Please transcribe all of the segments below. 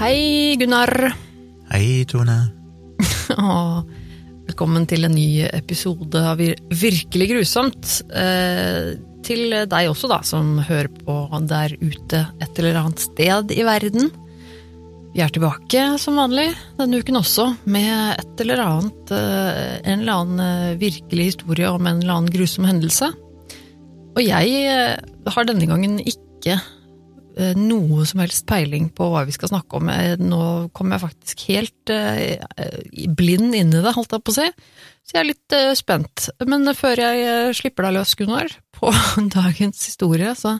Hei, Gunnar. Hei, Tone. Velkommen til en ny episode av Virkelig grusomt. Eh, til deg også, da, som hører på der ute et eller annet sted i verden. Vi er tilbake som vanlig denne uken også, med et eller annet eh, En eller annen eh, virkelig historie om en eller annen grusom hendelse. Og jeg eh, har denne gangen ikke noe som helst peiling på hva vi skal snakke om. Nå kommer jeg faktisk helt eh, blind inn i det, holdt jeg på å si. Så jeg er litt eh, spent. Men før jeg eh, slipper deg løs, Gunnar, på dagens historie, så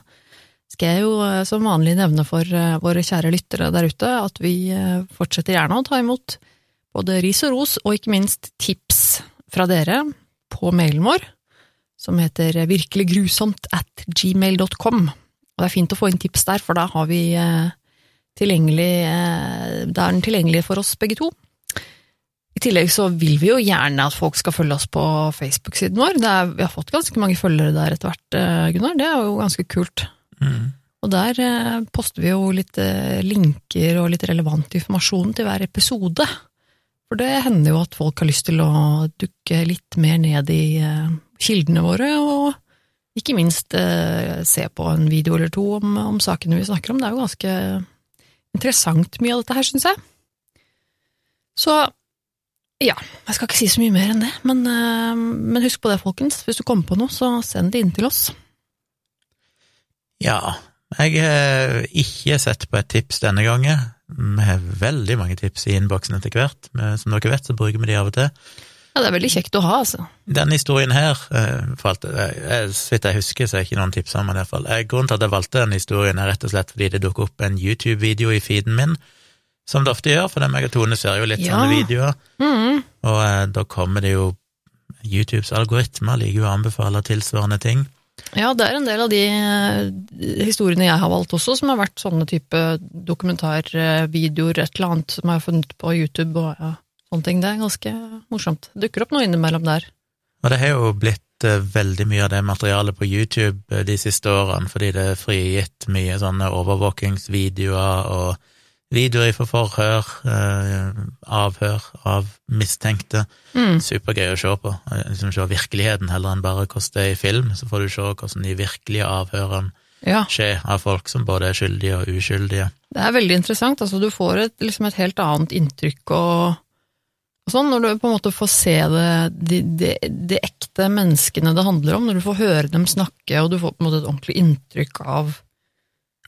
skal jeg jo eh, som vanlig nevne for eh, våre kjære lyttere der ute at vi eh, fortsetter gjerne å ta imot både ris og ros, og ikke minst tips fra dere på mailen vår, som heter virkeliggrusomt at gmail.com. Og det er fint å få inn tips der, for da har vi eh, tilgjengelig eh, Da er den tilgjengelig for oss begge to. I tillegg så vil vi jo gjerne at folk skal følge oss på Facebook-siden vår. Det er, vi har fått ganske mange følgere der etter hvert, eh, Gunnar. Det er jo ganske kult. Mm. Og der poster vi jo litt linker og litt relevant informasjon til hver episode. For det hender jo at folk har lyst til å dukke litt mer ned i kildene våre, og ikke minst eh, se på en video eller to om, om sakene vi snakker om. Det er jo ganske interessant mye av dette her, syns jeg. Så ja, jeg skal ikke si så mye mer enn det, men, eh, men husk på det, folkens. Hvis du kommer på noe, så send det inn til oss. Ja, jeg har ikke sett på et tips denne gangen. Vi har veldig mange tips i innboksen etter hvert. Som dere vet, så bruker vi de av og til. Ja, det er veldig kjekt å ha, altså. Denne historien her, eh, for alt, eh, jeg- så vidt jeg husker, så er ikke noen tips om den i hvert fall. Eh, Grunnen til at jeg valgte denne historien er rett og slett fordi det dukker opp en YouTube-video i feeden min, som det ofte gjør, for meg og Tone ser jo litt Ja. sånne videoer, mm. og eh, da kommer det jo YouTubes algoritmer liker jo å anbefale tilsvarende ting. Ja, det er en del av de eh, historiene jeg har valgt også, som har vært sånne type dokumentarvideoer, et eller annet som jeg har funnet på YouTube og ja, sånne ting. Det er ganske morsomt. Det dukker opp noe innimellom der. Og det har jo blitt eh, veldig mye av det materialet på YouTube eh, de siste årene, fordi det er frigitt mye sånne overvåkingsvideoer og videoer fra forhør, eh, avhør av mistenkte. Mm. Supergøy å se på. Liksom se virkeligheten heller enn bare hvordan det er i film, så får du se hvordan de virkelige avhørene Ja, skjer av folk som både er skyldige og uskyldige. det er veldig interessant. Altså, du får et, liksom et helt annet inntrykk og sånn, når du på en måte får se det, de, de, ekte menneskene det handler om, når du får høre dem snakke, og du får på en måte et ordentlig inntrykk av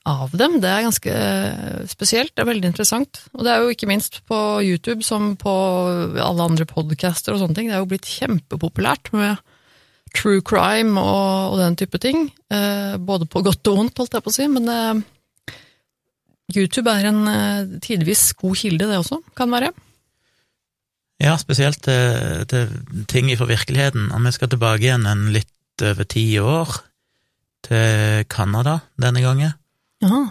av dem. Det er ganske spesielt, det er veldig interessant. Og det er jo ikke minst på YouTube som på alle andre podcaster og sånne ting, det er jo blitt kjempepopulært med true crime og, og den type ting. Eh, både på godt og vondt, holdt jeg på å si, men eh, YouTube er en eh, tidvis god kilde, det også, kan være. Ja, spesielt til, til ting fra virkeligheten. Og vi skal tilbake igjen en litt over ti år, til Canada denne gangen. Aha.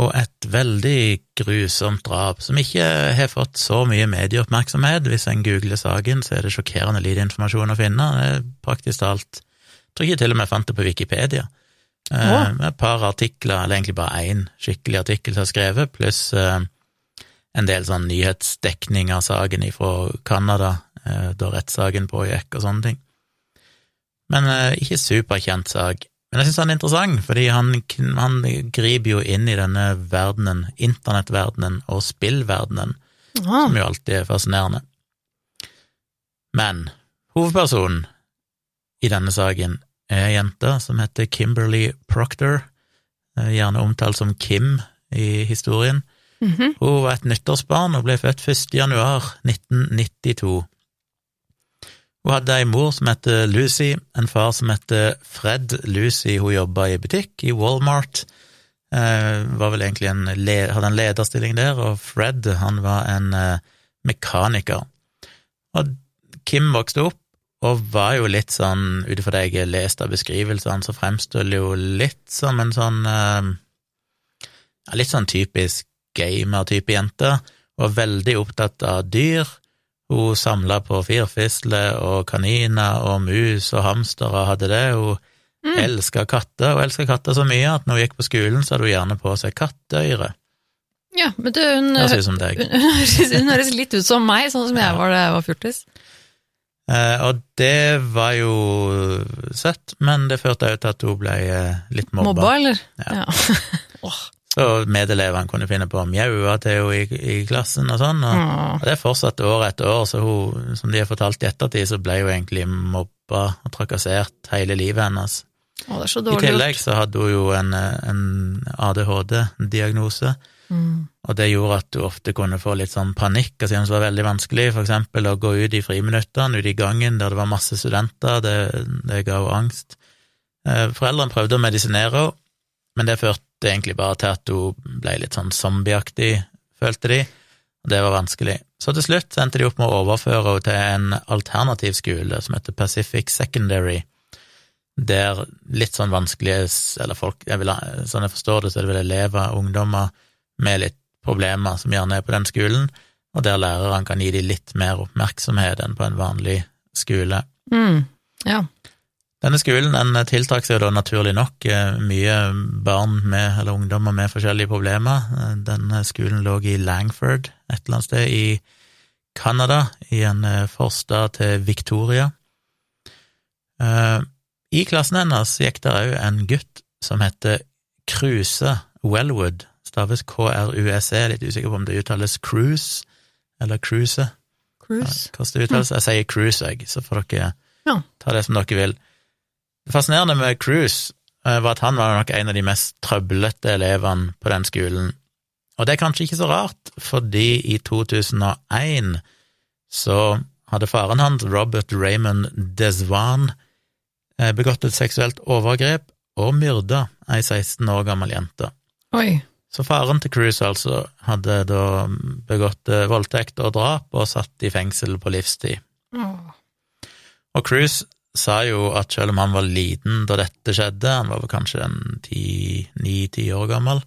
Og et veldig grusomt drap, som ikke har fått så mye medieoppmerksomhet. Hvis en googler saken, så er det sjokkerende lite informasjon å finne. Det er praktisk talt Jeg tror ikke jeg til og med fant det på Wikipedia. Eh, med et par artikler, eller egentlig bare én skikkelig artikkel som er skrevet, pluss eh, en del sånn nyhetsdekning av saken fra Canada, eh, da rettssaken pågikk og sånne ting. Men eh, ikke superkjent sak. Men jeg syns han er interessant, fordi han, han griper jo inn i denne verdenen, internettverdenen og spillverdenen, Ah, som jo alltid er fascinerende. Men hovedpersonen i denne saken er ei jente som heter Kimberly Proctor, eh, gjerne omtalt som Kim i historien. Mhm. Hun var et nyttårsbarn og ble født 1. januar 1992. Hun hadde ei mor som het Lucy, en far som het Fred. Lucy hun jobba i butikk i Walmart, eh, var vel egentlig en hadde en lederstilling der, og Fred han var en eh, mekaniker. Og Kim vokste opp og var jo litt sånn, ut ifra det jeg har lest av beskrivelsene, så fremstår det jo litt som en sånn eh, litt sånn typisk gamer-type jente, var veldig opptatt av dyr. Hun samla på firfisler og kaniner og mus og hamstere og hadde det. Hun Mm. elska katter, og elska katter så mye at når hun gikk på skolen, så hadde hun gjerne på seg katteøyre. Ja, men du, hun, hun, hun høres litt ut som meg, sånn som jeg var da jeg var fjortis. Eh, og det var jo søtt, men det førte òg til at hun ble eh, litt mobba. Mobba, eller? Ja. Åh, Så medelevene kunne finne på å mjaue til henne i, i klassen og sånn, og, åh. og det fortsatte år etter år, så hun, som de har fortalt i ettertid, så ble hun egentlig mobba og trakassert hele livet hennes. Å, det er så I tillegg gjort. så hadde hun jo en, en ADHD-diagnose, Mm. og det gjorde at du ofte kunne få litt sånn panikk og synes det var veldig vanskelig, for eksempel å gå ut i friminuttene, ut i gangen der det var masse studenter, det, det ga jo angst. Eh, Foreldrene prøvde å medisinere henne, men det førte egentlig bare til at hun ble litt sånn zombieaktig, følte de, og det var vanskelig. Så til slutt endte de opp med å overføre henne til en alternativ skole som heter Pacific Secondary, der litt sånn vanskelige, eller folk, jeg vil, sånn jeg forstår det, så er det vel elever, ungdommer, med litt problemer som gjerne er på den skolen, og der lærerne kan gi dem litt mer oppmerksomhet enn på en vanlig skole. Mm. Ja. Denne skolen den tiltrakk seg da naturlig nok eh, mye barn med, eller ungdommer med forskjellige problemer. Eh, Denne skolen lå i Langford, et eller annet sted i Canada, i en eh, forstad til Victoria. I klassen hennes gikk det òg en gutt som heter Kruse Wellwood, staves K-R-U-S-E, litt usikker på om det uttales Cruise eller Cruise. Cruise. Hvordan det uttales. Jeg sier Cruise, jeg, så får dere Ja. ta det som dere vil. Det fascinerende med Cruise eh, var at han var nok en av de mest trøblete elevene på den skolen. Og det er kanskje ikke så rart, fordi i 2001 så hadde faren hans, Robert Raymond Desvan, eh, begått et seksuelt overgrep og myrda ei 16 år gammel jente. Oi. Så faren til Cruise altså hadde da begått eh, voldtekt og drap og satt i fengsel på livstid. Åh. Og Cruise sa jo at selv om han var liten da dette skjedde, han var vel kanskje en ni-ti år gammel,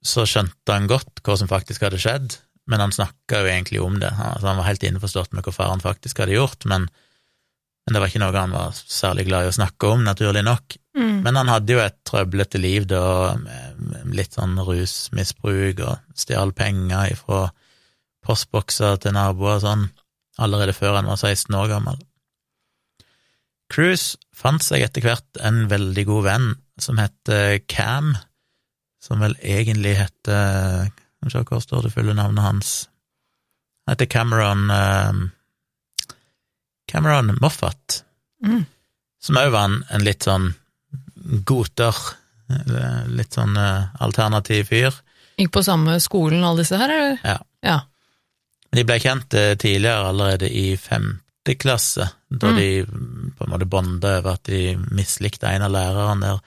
så skjønte han godt hva som faktisk hadde skjedd, men han snakka jo egentlig om det. Altså, han var helt innforstått med hva faren faktisk hadde gjort, men, men det var ikke noe han var særlig glad i å snakke om, naturlig nok. Mm. Men han hadde jo et trøblete liv da, med litt sånn rusmisbruk og stjal penger ifra postbokser til naboer og sånn, allerede før han var 16 år gammel. Cruise fant seg etter hvert en veldig god venn som heter Cam, som vel egentlig heter Skal vi se, hvor står det fulle navnet hans? Han heter Cameron eh, Cameron Moffat Mm. som òg var en, litt sånn goter, litt sånn eh, alternativ fyr. Gikk på samme skolen, alle disse her, eller? Ja. Ja. Men de ble kjent eh, tidligere, allerede i femte klasse, da Mm. de på en måte bonda over at de mislikte en av lærerne der.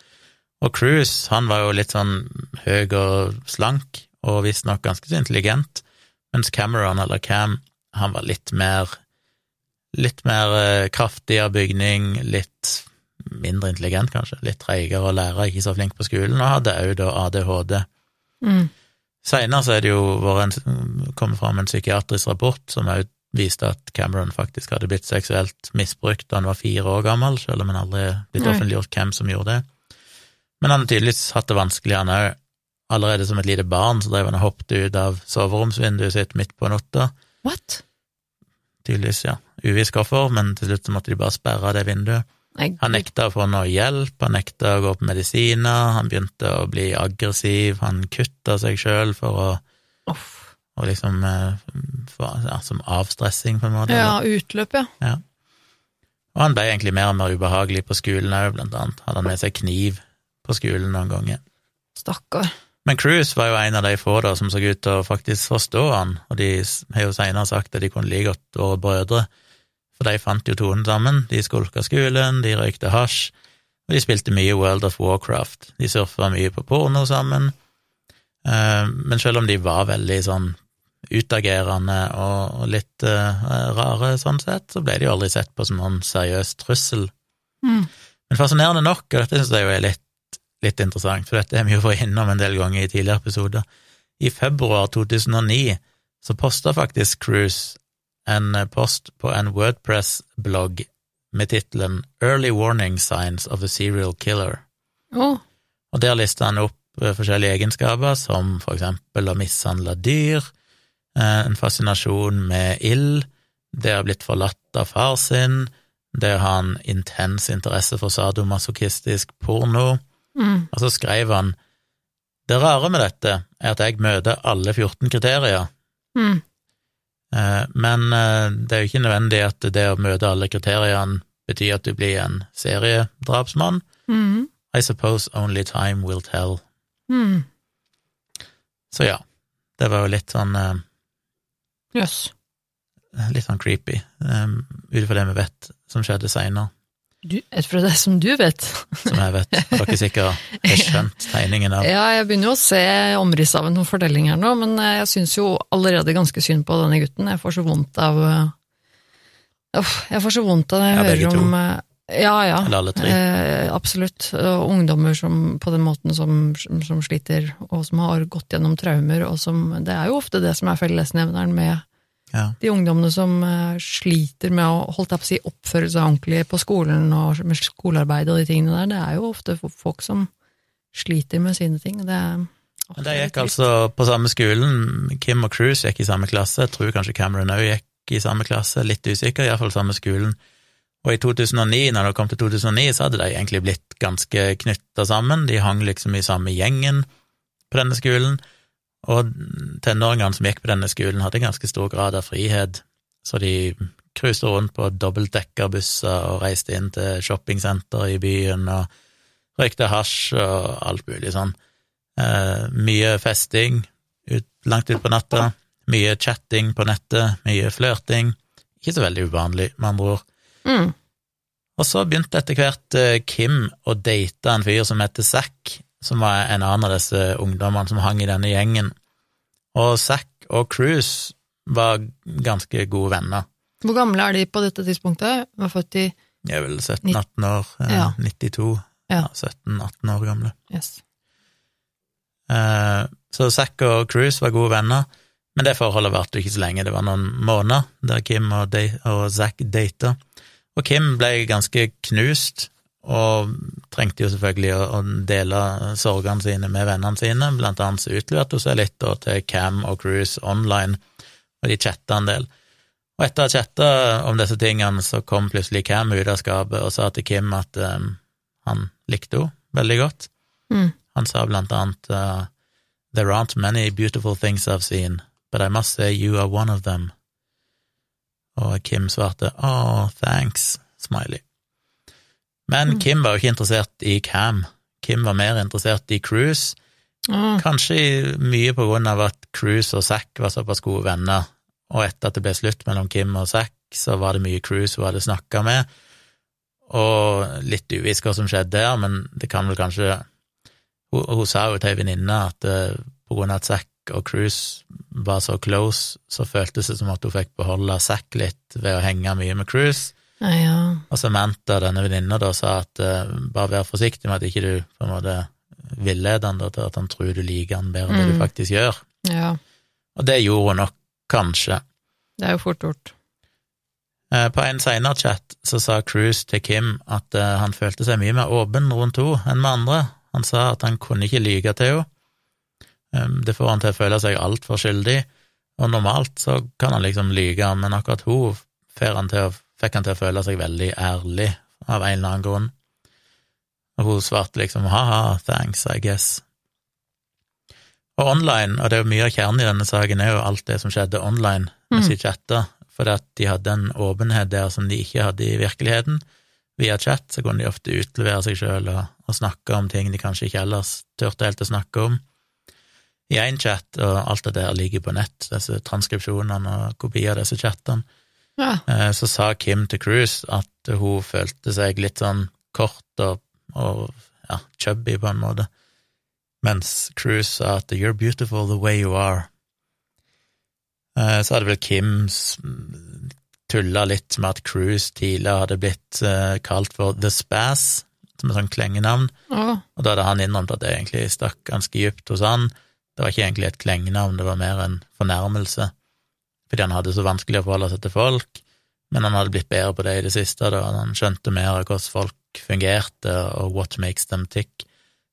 Og Cruise, han var jo litt sånn høy og slank, og visstnok ganske så intelligent, mens Cameron, eller Cam, han var litt mer Litt mer eh, kraftig av bygning, litt mindre intelligent, kanskje, litt treigere å lære, ikke så flink på skolen, og hadde òg da ADHD. Mm. Senere så er det jo vært en, kommet fram en psykiatrisk rapport som òg viste at Cameron faktisk hadde blitt seksuelt misbrukt da han var fire år gammel, selv om han aldri blitt offentliggjort hvem som gjorde det. Men han har tydeligvis hatt det vanskelig, han òg. Allerede som et lite barn så drev han og hoppet ut av soveromsvinduet sitt midt på natta. What? Tydeligvis, ja. Uvisst hvorfor, men til slutt så måtte de bare sperre det vinduet. Han nekta å få noe hjelp, han nekta å gå på medisiner, han begynte å bli aggressiv, han kutta seg sjøl for å Uff. Og liksom eh, for, ja, som avstressing, på en måte. Ja, utløp, ja. Og han ble egentlig mer og mer ubehagelig på skolen òg, blant annet. Hadde han med seg kniv på skolen noen ganger. Stakkar. Men Cruise var jo en av de få da som så ut til å faktisk forstå han, og de har jo senere sagt at de kunne like godt vært brødre, for de fant jo tonen sammen. De skulka skolen, de røykte hasj, og de spilte mye World of Warcraft. De surfa mye på porno sammen, Eh, men selv om de var veldig sånn utagerende og, litt uh, rare sånn sett, så ble de jo aldri sett på som noen seriøs trussel. Mm. Men fascinerende nok, og dette synes jeg jo er litt, litt interessant, for dette har vi jo vært innom en del ganger i tidligere episoder, i februar 2009 så posta faktisk Cruise en eh, post på en Wordpress-blogg med tittelen Early Warning Signs of a Serial Killer. Oh. Og der lista han opp forskjellige egenskaper, som for eksempel å mishandle dyr, eh, en fascinasjon med ild, det å ha blitt forlatt av far sin, det å ha en intens interesse for sadomasochistisk porno. Mm. Og så skrev han det rare med dette er at jeg møter alle 14 kriterier, Mm. eh, men eh, det er jo ikke nødvendig at det å møte alle kriteriene betyr at du blir en seriedrapsmann. Mm. I suppose only time will tell. Mm. Så ja, det var jo litt sånn eh, Yes. litt sånn creepy, um, ut ifra det vi vet som skjedde seinere. Ut fra det som du vet. Som jeg vet, har dere sikkert har skjønt tegningen av. Ja, jeg begynner jo å se omrisset av en fortelling her nå, men eh, jeg syns jo allerede ganske synd på denne gutten. Jeg får så vondt av uh, jeg får så vondt av det jeg Ja, hører om eh, Ja, ja. Eller alle tre. Eh, absolutt. Og ungdommer som på den måten som, som sliter, og som har gått gjennom traumer, og som Det er jo ofte det som er fellesnevneren med Ja. de ungdommene som eh, sliter med å holdt jeg på å si, oppføre seg ordentlig på skolen og med skolearbeid og de tingene der. Det er jo ofte folk som sliter med sine ting. Det er, Men det de gikk altså på samme skolen. Kim og Cruise gikk i samme klasse. Jeg tror kanskje Cameron òg gikk i samme klasse, litt usikker, iallfall samme skolen. Og i 2009, når det kom til 2009, så hadde de egentlig blitt ganske knytta sammen. De hang liksom i samme gjengen på denne skolen. Og tenåringene som gikk på denne skolen, hadde ganske stor grad av frihet, så de cruiset rundt på dobbeltdekkerbusser og reiste inn til shoppingsenter i byen og røykte hasj og alt mulig sånn. Eh, mye festing ut, langt ut på natta, mye chatting på nettet, mye flørting. Ikke så veldig uvanlig, med andre ord. Mm. Og så begynte etter hvert eh, Kim å date en fyr som heter Zack, som var en annen av disse ungdommene som hang i denne gjengen. Og Zack og Cruise var ganske gode venner. Hvor gamle er de på dette tidspunktet? Var født i De er vel 17-18 år, eh, Ja. 92, Ja. ja, 17-18 år gamle. yes. Eh, Så Zack og Cruise var gode venner, men det forholdet varte ikke så lenge. Det var noen måneder der Kim og, de, Zack data. Og Kim ble ganske knust, og trengte jo selvfølgelig å, dele sorgene sine med vennene sine. Blant annet så utleverte hun seg litt da, til Cam og Cruise online, og de chatta en del. Og etter å ha chatta om disse tingene, så kom plutselig Cam ut av skapet og sa til Kim at um, han likte henne veldig godt. Mm. Han sa blant annet uh, There aren't many beautiful things I've seen, but I must say you are one of them. Og Kim svarte oh, thanks, smiley. Men Mm. Kim var jo ikke interessert i Cam. Kim var mer interessert i Cruise, Mm. kanskje mye på grunn av at Cruise og Zack var såpass gode venner, og etter at det ble slutt mellom Kim og Zack, så var det mye Cruise hun hadde snakka med, og litt uvisst hva som skjedde der, men det kan vel kanskje Hun, hun sa jo til ei venninne at eh, på grunn av at Zack og Cruise var så close, så føltes det som at hun fikk beholde Zack litt ved å henge mye med Cruise. ja, ja. Og Samantha, denne venninna, da sa at uh, bare vær forsiktig med at ikke du på en måte villeder han da til at han tror du liker han bedre enn det Mm. du faktisk gjør. ja. Og det gjorde hun nok, kanskje. Det er jo fort gjort. Eh, På en senere chat så sa Cruise til Kim at eh, han følte seg mye mer åpen rundt henne enn med andre. Han sa at han kunne ikke lyge til henne. Um, Det får han til å føle seg altfor skyldig, og normalt så kan han liksom lyge, men akkurat hun han å, fikk han til å føle seg veldig ærlig av en eller annen grunn. Og hun svarte liksom ha-ha, thanks, I guess. Og online, og det er jo mye av kjernen i denne saken, er jo alt det som skjedde online mens de chatta, for at de hadde en åpenhet der som de ikke hadde i virkeligheten. Via chat så kunne de ofte utlevere seg sjøl og, og snakke om ting de kanskje ikke ellers turte helt å snakke om. I én chat, og alt det der ligger på nett, disse transkripsjonene og kopier av disse chattene, Ja. eh, så sa Kim til Cruise at hun følte seg litt sånn kort og, og ja, chubby på en måte, mens Cruise sa at you're beautiful the way you are. Eh, Så hadde vel Kim tulla litt med at Cruise tidligere hadde blitt eh, kalt for The Spass, som et sånt klengenavn, ja. og da hadde han innrømt at det egentlig stakk ganske dypt hos han. Det var ikke egentlig et klengenavn, det var mer en fornærmelse, fordi han hadde så vanskelig å forholde seg til folk, men han hadde blitt bedre på det i det siste, da han skjønte mer av hvordan folk fungerte, og what makes them tick.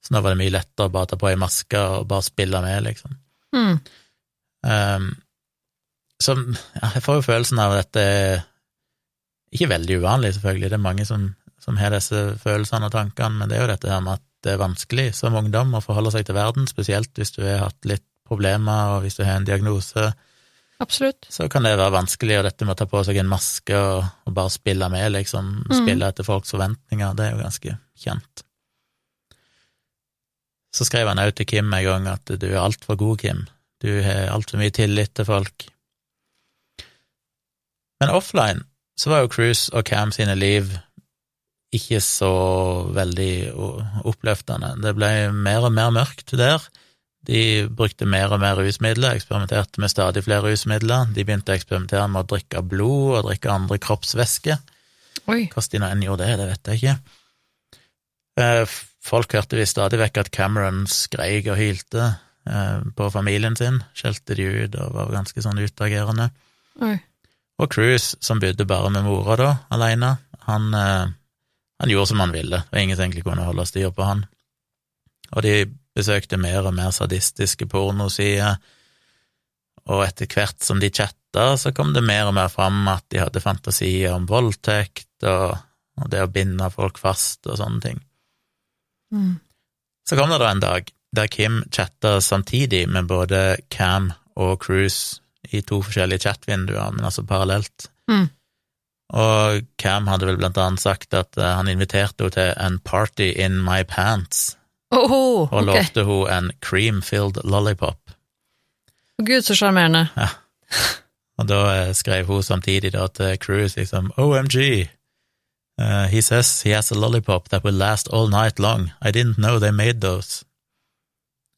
Så nå var det mye lettere å bare ta på ei maske og bare spille med, liksom. Mm. Um, så ja, jeg får jo følelsen av at dette er ikke veldig uvanlig, selvfølgelig, det er mange som, som har disse følelsene og tankene, men det er jo dette her med at det er vanskelig som ungdom å forholde seg til verden, spesielt hvis du har hatt litt problemer, og hvis du har en diagnose. Absolutt. Så kan det være vanskelig, og dette med å ta på seg en maske og, og bare spille med, liksom, Mm. spille etter folks forventninger, det er jo ganske kjent. Så skrev han òg til Kim en gang at du er altfor god, Kim, du har altfor mye tillit til folk. Men offline så var jo Cruise og Cam sine liv ikke så veldig oppløftende. Det ble mer og mer mørkt der. De brukte mer og mer rusmidler, eksperimenterte med stadig flere rusmidler. De begynte å eksperimentere med å drikke blod og drikke andre kroppsvæsker. Hvordan de enn gjorde det, det vet jeg ikke. Eh, Folk hørte visst stadig vekk at Cameron skreik og hylte eh, på familien sin, skjelte de ut og var ganske sånn utagerende. Oi. Og Cruise, som bodde bare med mora da, alene, han, eh, han gjorde som han ville, og ingen som egentlig kunne holde styr på han. Og de besøkte mer og mer sadistiske pornosider, og etter hvert som de chatta, så kom det mer og mer fram at de hadde fantasier om voldtekt og, og det å binde folk fast og sånne ting. Mm. Så kom det da en dag der Kim chatta samtidig med både Cam og Cruise i to forskjellige chatvinduer, men altså parallelt. Mm. Og Cam hadde vel blant annet sagt at eh, han inviterte henne til en party in my pants, Åhå, og lovte henne en cream-filled lollipop. Gud, så sjarmerende. Og da eh, skrev hun samtidig da til Cruise liksom OMG, uh, he says he has a lollipop that will last all night long. I didn't know they made those.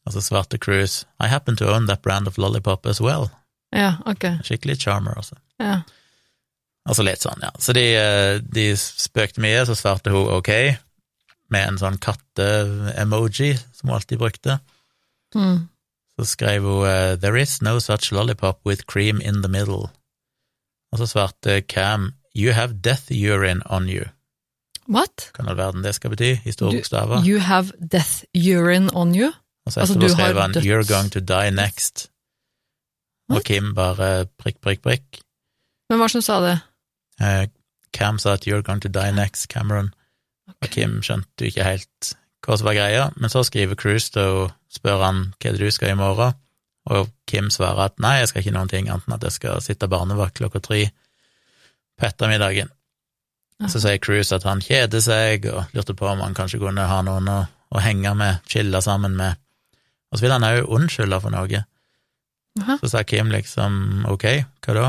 Og så svarte Cruise I happen to own that brand of lollipop as well. Ja, ok. Skikkelig charmer, altså. Ja. Altså litt sånn, ja. Så de, eh, de spøkte mye, så svarte hun ok, med en sånn katte-emoji, som hun alltid brukte. Mm. Så skrev hun eh, There is no such lollipop with cream in the middle. Og så svarte Cam You have death urine on you. What? Kan all verden det skal bety, i store bokstaver. You have death urine on you? Og så altså, etterpå skrev han døds- You're going to die next. Og Kim bare prikk, prikk, prikk. Men hva som sa det? Eh, Cam sa at You're going to die next, Cameron. Og Kim skjønte jo ikke helt hva som var greia, men så skriver Cruise til og spør han hva det du skal i morgen, og Kim svarer at nei, jeg skal ikke noen ting annet enn at jeg skal sitte barnevakt klokka tre på ettermiddagen. Så sier Cruise at han kjeder seg, og lurte på om han kanskje kunne ha noen å, å henge med, chille sammen med. Og så vil han òg unnskylde for noe. Aha. Så sa Kim liksom ok, hva da?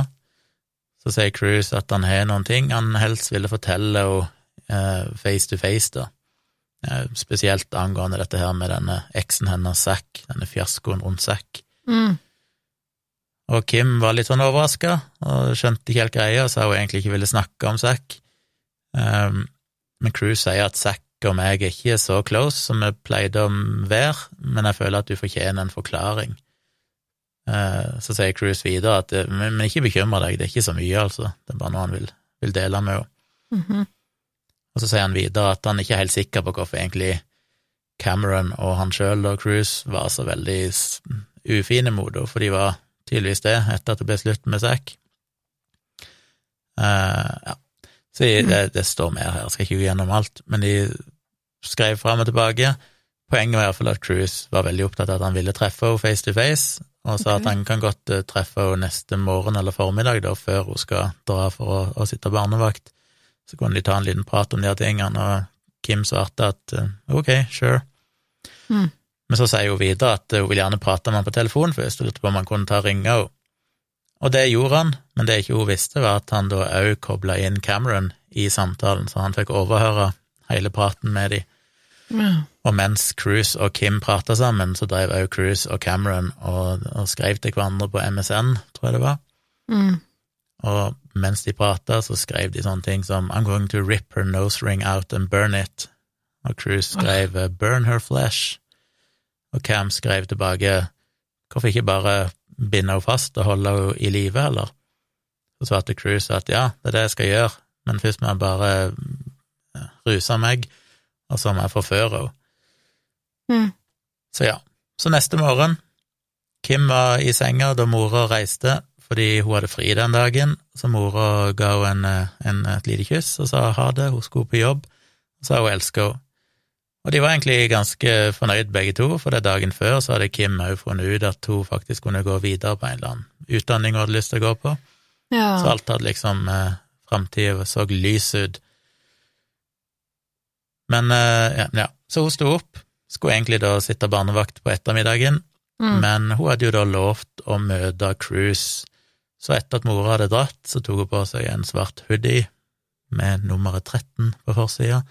Så sier Cruise at han har noen ting han helst ville fortelle henne eh, face to face, da. Eh, spesielt angående dette her med denne eksen hennes, Zack, denne fiaskoen rundt Zack. Mm. Og Kim var litt sånn overraska og skjønte ikke helt greia, og sa hun egentlig ikke ville snakke om Zack. Um, men Cruise sier at Zack og meg er ikke så close som vi pleide å være, men jeg føler at du fortjener en forklaring. Eh, så sier Cruise videre at eh, men, men ikke bekymre deg, det er ikke så mye, altså, det er bare noe han vil, vil dele med henne. Mhm. Og så sier han videre at han ikke er helt sikker på hvorfor egentlig Cameron og han sjøl og Cruise var så veldig ufine mot henne, for de var tydeligvis det etter at det ble slutt med Zack. Uh, ja. Så de- det, det står mer her, jeg skal ikke gå gjennom alt, men de skrev fram og tilbake. Poenget var i hvert fall at Cruise var veldig opptatt av at han ville treffe henne face to face, og sa okay. at han kan godt eh, treffe henne neste morgen eller formiddag, da, før hun skal dra for å, å sitte barnevakt. Så kunne de ta en liten prat om de her tingene, og Kim svarte at eh, ok, sure. Mm. Men så sier hun videre at eh, hun vil gjerne prate med han på telefon først, og lurte på om han kunne ta og ringe henne. Og det gjorde han, men det ikke hun visste, var at han da òg kobla inn Cameron i samtalen, så han fikk overhøre hele praten med de. Og mens Cruise og Kim prata sammen, så drev òg Cruise og Cameron og, og skrev til hverandre på MSN, tror jeg det var. Mm. Og mens de prata, så skrev de sånne ting som I'm going to rip her nose ring out and burn it. Og Cruise skrev uh, burn her flesh. Og Cam skrev tilbake hvorfor ikke bare binde henne fast og holde henne i live, eller? Så svarte Cruise at ja, det er det jeg skal gjøre, men først må jeg bare eh, ruse meg, og som er forføre henne. Mm. Så ja. Så neste morgen Kim var i senga da mora reiste, fordi hun hadde fri den dagen, så mora ga henne en, en, et lite kyss og sa ha det, hun skulle på jobb, og sa hun elsker henne. Og de var egentlig ganske fornøyd begge to, for det dagen før så hadde Kim òg funnet ut at hun faktisk kunne gå videre på en eller annen utdanning hun hadde lyst til å gå på, Ja. så alt hadde liksom eh, Framtida så lys ut. Men eh, ja, ja, så hun sto opp, skulle egentlig da sitte barnevakt på ettermiddagen, Mm. men hun hadde jo da lovt å møte Cruise, så etter at mora hadde dratt, så tok hun på seg en svart hoodie med nummeret 13 på forsida,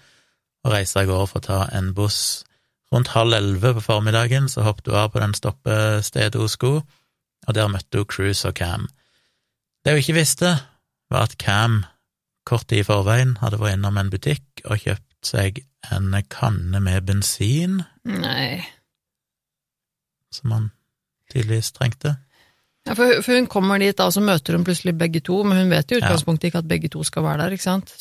og reiste av gårde for å ta en buss. Rundt halv elleve på formiddagen så hoppet hun av på den stoppestedet hun skulle, og der møtte hun Cruise og Cam. Det hun ikke visste, var at Cam kort tid i forveien hadde vært innom en butikk og kjøpt seg en kanne med bensin, Nei. som han tydeligvis trengte. Ja, for, for hun kommer dit, da, og så møter hun plutselig begge to, men hun vet i i Ja. utgangspunktet ikke at begge to skal være der, ikke sant?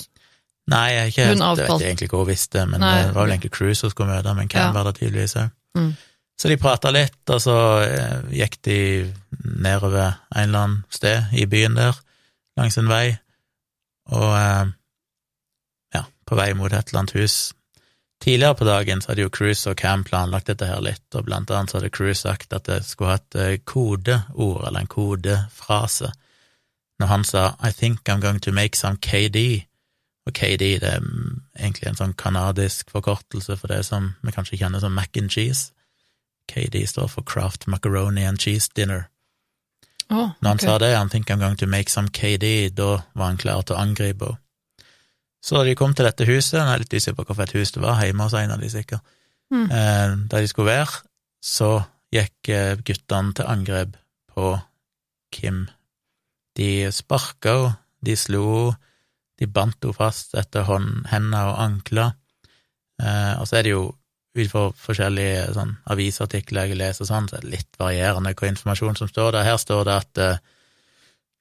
Nei, jeg, ikke Hun vet avtalt- ikke egentlig hva hun visste, men Nei. det var vel egentlig Cruise hun skulle møte, men Cam Ja. var det tydeligvis òg. Mm. Så de prata litt, og så eh, gikk de nedover en eller annen sted i byen der, langs en vei, og eh, på vei mot et eller annet hus. Tidligere på dagen så hadde jo Cruise og Cam planlagt dette her litt, og blant annet så hadde Cruise sagt at det skulle ha et eh, kodeord, eller en kodefrase, når han sa I think I'm going to make some KD. Og KD det er mm, egentlig en sånn kanadisk forkortelse for det som vi kanskje kjenner som mac and cheese. KD står for Kraft Macaroni and Cheese Dinner. Å, Når han sa det, I think I'm going to make some KD, da var han klar til å angripe henne. Så da de kom til dette huset, jeg er litt usikker på hvilket hus det var, hjemme hos en av de sikkert, Mm. eh, der de skulle være, så gikk eh, guttene til angrep på Kim. De sparka henne, de slo henne, de bandt henne fast etter hånd, hender og ankler, eh, og så er det jo ut fra forskjellige sånn, avisartikler jeg leser, sånn, så er det litt varierende hva informasjon som står der. Her står det at, eh,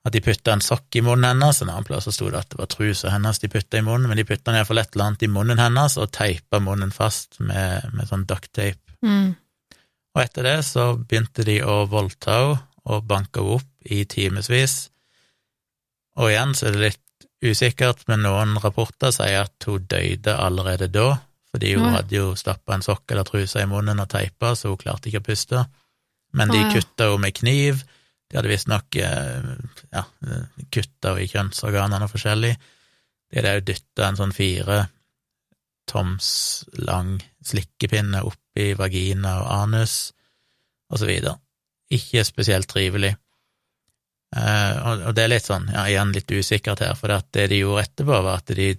at de putta en sokk i munnen hennes, en annen plass så sto det at det var trusa hennes de putta i munnen, men de putta iallfall et eller annet i munnen hennes og teipa munnen fast med, med sånn ducktape. Mm. Og etter det så begynte de å voldta henne og banke henne opp i timevis. Og igjen så er det litt usikkert, men noen rapporter sier at hun døde allerede da, fordi hun Oi. hadde jo stappa en sokk eller truse i munnen og teipa, så hun klarte ikke å puste. Men de kutta henne med kniv, de hadde visstnok eh, ja, kutta i kjønnsorganene forskjellig. De hadde òg dytta en sånn fire toms lang slikkepinne oppi vagina og anus, og så videre. Ikke spesielt trivelig. Eh, og, og det er litt sånn, ja, igjen litt usikkert her, for det, de gjorde etterpå, var at de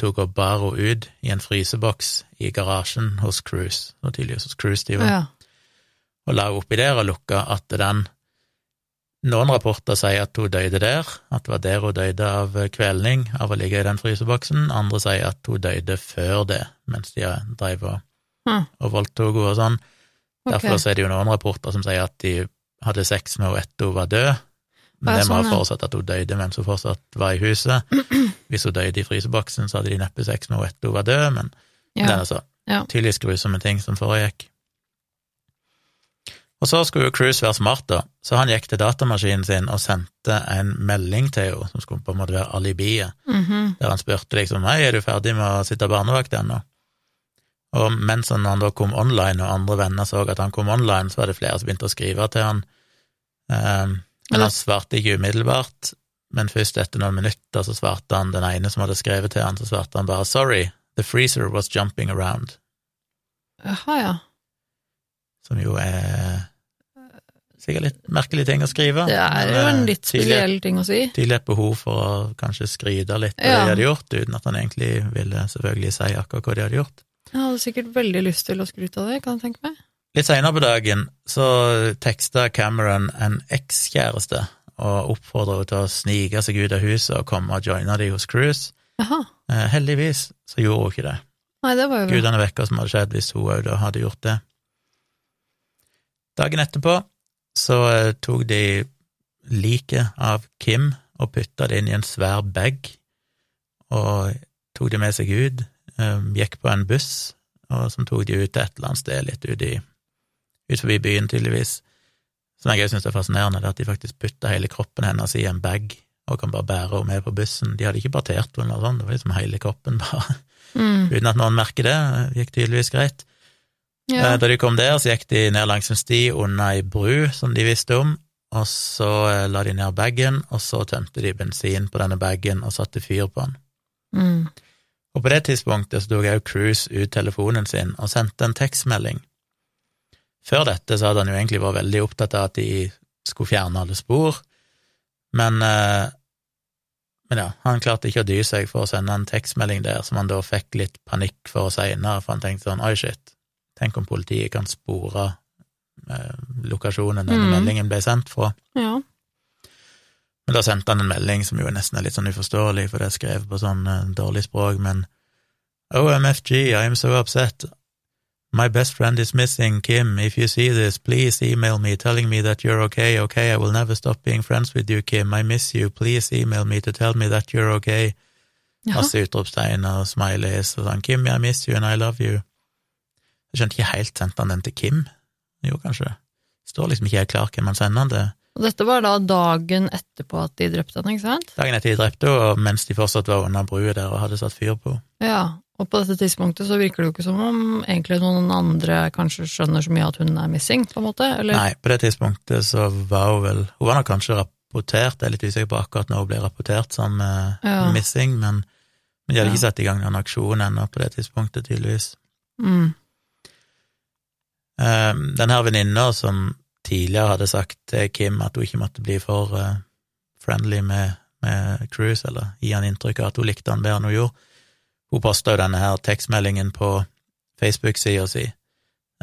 tok og bar henne ut i en fryseboks i garasjen hos Cruise, og tydeligvis hos Cruise de var, Ja. og la henne oppi der og lukka at den Noen rapporter sier at hun døde der, at det var der hun døde av kvelning, av å ligge i den fryseboksen. Andre sier at hun døde før det, mens de drev og, Hm. og voldtok henne og sånn. Ok. Derfor så er det jo noen rapporter som sier at de hadde sex med henne etter hun var død, men Ja, det må sånn, ha ja. forutsatt at hun døde mens hun fortsatt var i huset. Hvis hun døde i fryseboksen, så hadde de neppe sex med henne etter hun var død, men det er Ja. altså Ja. tydeligvis grusomme ting som foregikk. Og så skulle jo Cruise være smart, da, så han gikk til datamaskinen sin og sendte en melding til henne, som skulle på en måte være alibiet, Mhm. der han spurte liksom hei, er du ferdig med å sitte barnevakt ennå? Og mens han, han da kom online, og andre venner så at han kom online, så var det flere som begynte å skrive til han. Um, men han svarte ikke umiddelbart, men først etter noen minutter så svarte han den ene som hadde skrevet til han, så svarte han bare 'sorry, the freezer was jumping around', Jaha, ja. Som jo er sikkert litt merkelig ting å skrive. Det er jo en eh, litt spesiell ting å si. Tydelig et behov for å kanskje skryte litt av det de hadde gjort, uten at han egentlig ville selvfølgelig si akkurat hva de hadde gjort. Jeg hadde sikkert veldig lyst til å skryte av det, kan jeg tenke meg. Litt senere på dagen så teksta Cameron en ekskjæreste og oppfordra henne til å snike seg ut av huset og komme og joine de hos Cruise. Jaha. Eh, heldigvis så gjorde hun ikke det. Nei, det var jo. Gudene vekker som hadde skjedd hvis hun òg hadde gjort det. Dagen etterpå så eh, tok de liket av Kim og putta det inn i en svær bag, og tok det med seg ut, eh, gikk på en buss og som tok de ut til et eller annet sted litt ut, i, ut forbi byen, tydeligvis. Som jeg syns er fascinerende, det at de faktisk putta hele kroppen hennes i en bag og kan bare bære henne med på bussen. De hadde ikke partert henne eller sånn, det var liksom hele kroppen, bare. Mm. Uten at noen merker det. Det gikk tydeligvis greit. Ja. Eh, Da de kom der, så gikk de ned langs en sti under ei bru som de visste om, og så eh, la de ned bagen, og så tømte de bensin på denne bagen og satte fyr på den. Mm. Og på det tidspunktet så tok òg Cruise ut telefonen sin og sendte en tekstmelding. Før dette så hadde han jo egentlig vært veldig opptatt av at de skulle fjerne alle spor, men, eh, men ja, han klarte ikke å dy seg for å sende en tekstmelding der som han da fikk litt panikk for seinere, for han tenkte sånn oi, shit, tenk om politiet kan spore eh, lokasjonen denne mm. meldingen ble sendt fra. ja. Men da sendte han en melding som jo nesten er litt sånn uforståelig, for det er skrevet på sånn eh, dårlig språk, men OMFG, I am so upset. My best friend is missing, Kim. If you see this, please email me telling me that you're okay. Okay, I will never stop being friends with you, Kim. I miss you. Please email me to tell me that you're okay. Masse utropstegn og smileys og sånn. Kim, I miss you and I love you. Jeg skjønte ikke helt, sendte han den til Kim? Jo, kanskje. Det Står liksom ikke helt klart hvem han sender den til. Og dette var da dagen etterpå at de drepte henne, ikke sant? Dagen etter de drepte henne, og mens de fortsatt var under brua der og hadde satt fyr på henne. Ja, og på dette tidspunktet så virker det jo ikke som om egentlig noen andre kanskje skjønner så mye at hun er missing, på en måte, eller? Nei, på det tidspunktet så var hun vel Hun var nok kanskje rapportert, jeg er litt usikker på akkurat når hun ble rapportert som eh, Ja. missing, men, men de hadde Ja. ikke satt i gang noen aksjon ennå på det tidspunktet, tydeligvis. Mm. Eh, den her venninna som tidligere hadde sagt til Kim at hun ikke måtte bli for eh, friendly med, med Cruise, eller gi han inntrykk av at hun likte han bedre enn hun gjorde, hun posta jo denne her tekstmeldingen på Facebook-sida si.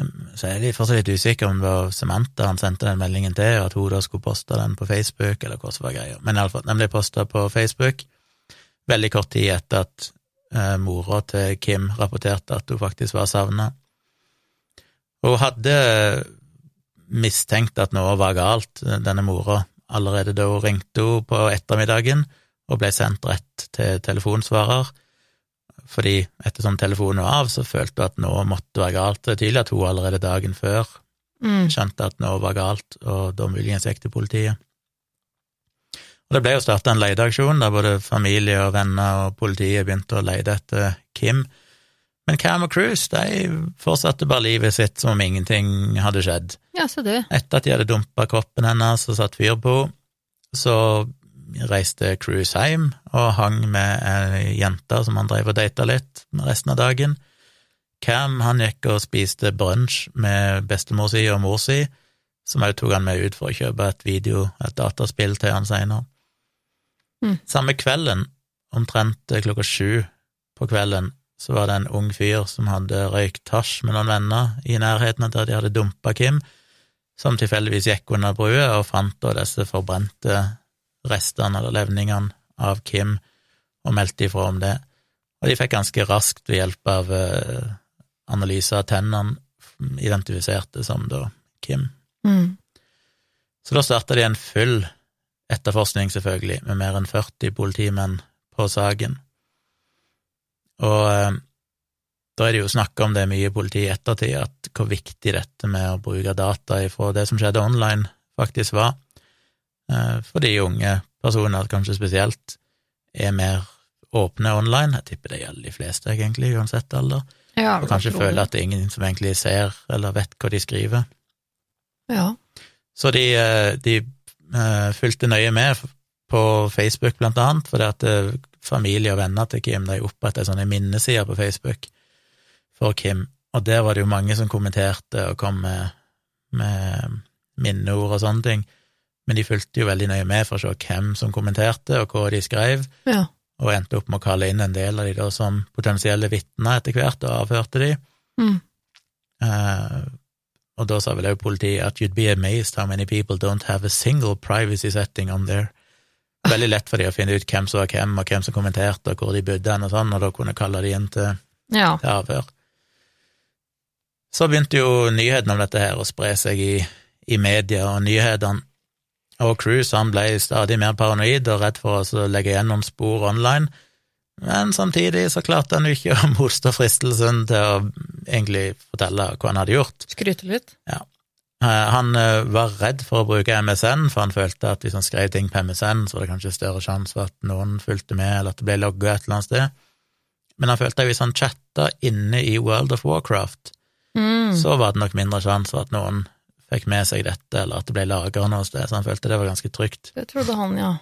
Um, Så jeg er fortsatt litt usikker om det var Samantha han sendte den meldingen til, og at hun da skulle poste den på Facebook, eller hva som var greia. Men iallfall, den ble posta på Facebook veldig kort tid etter at eh, mora til Kim rapporterte at hun faktisk var savna. Hun hadde mistenkt at noe var galt, denne mora, allerede da hun ringte henne på ettermiddagen og ble sendt rett til telefonsvarer, fordi ettersom telefonen var av, så følte hun at noe måtte være galt. Det er tydelig at hun allerede dagen før Mm. skjønte at noe var galt, og da muligens gikk til politiet. Og det ble jo starta en leteaksjon der både familie og venner og politiet begynte å lete etter Kim. Men Cam og Cruise de fortsatte bare livet sitt som om ingenting hadde skjedd. Ja, så det. Etter at de hadde dumpa kroppen hennes og satt fyr på henne, så reiste Cruise hjem og hang med ei jente som han drev og data litt resten av dagen. Cam han gikk og spiste brunsj med bestemor si og mor si, som også tok han med ut for å kjøpe et video, et dataspill til han seinere. Mm. Samme kvelden, omtrent klokka sju på kvelden, så var det en ung fyr som hadde røykt hasj med noen venner i nærheten av der de hadde dumpa Kim, som tilfeldigvis gikk under brua og fant da disse forbrente restene eller levningene av Kim, og meldte ifra om det. Og de fikk ganske raskt ved hjelp av eh, analyse av tennene identifisert det som da Kim. Mm. Så da starta de en full etterforskning, selvfølgelig, med mer enn 40 politimenn på saken. Og eh, da er det jo snakka om det mye i politiet i ettertid, at hvor viktig dette med å bruke data ifra det som skjedde online, faktisk var. Eh, fordi unge personer, kanskje spesielt, er mer åpne online. Jeg tipper det gjelder de fleste, egentlig, uansett alder. Ja, Og kanskje føler at det er ingen som egentlig ser eller vet hva de skriver. Ja. Så de, eh, de eh, fulgte nøye med på Facebook, blant annet, fordi at eh, familie og venner til Kim de opprettet sånne minnesider på Facebook for Kim, og der var det jo mange som kommenterte og kom med, med minneord og sånne ting, men de fulgte jo veldig nøye med for å se hvem som kommenterte, og hva de skrev, ja. og endte opp med å kalle inn en del av de da som potensielle vitner etter hvert, og avhørte de. Mm. Eh, og da sa vel også politiet at you'd be amazed how many people don't have a single privacy setting on there. Veldig lett for de å finne ut hvem som var hvem, og hvem som kommenterte, og hvor de bodde og sånn, og da kunne kalle de inn til, ja. til avhør. Så begynte jo nyhetene om dette her å spre seg i, i media og nyhetene, og Cruise han ble stadig mer paranoid og redd for å legge igjen noen spor online, Men samtidig så klarte han jo ikke å motstå fristelsen til å egentlig fortelle hva han hadde gjort. Skryte litt. Ja. Eh, Han eh, var redd for å bruke MSN, for han følte at hvis han skrev ting på MSN, så var det kanskje større sjanse for at noen fulgte med, eller at det ble logga et eller annet sted. Men han følte at hvis han chatta inne i World of Warcraft, Mm. så var det nok mindre sjanse for at noen fikk med seg dette, eller at det ble lagra noe sted, så han følte det var ganske trygt. Det trodde han, ja.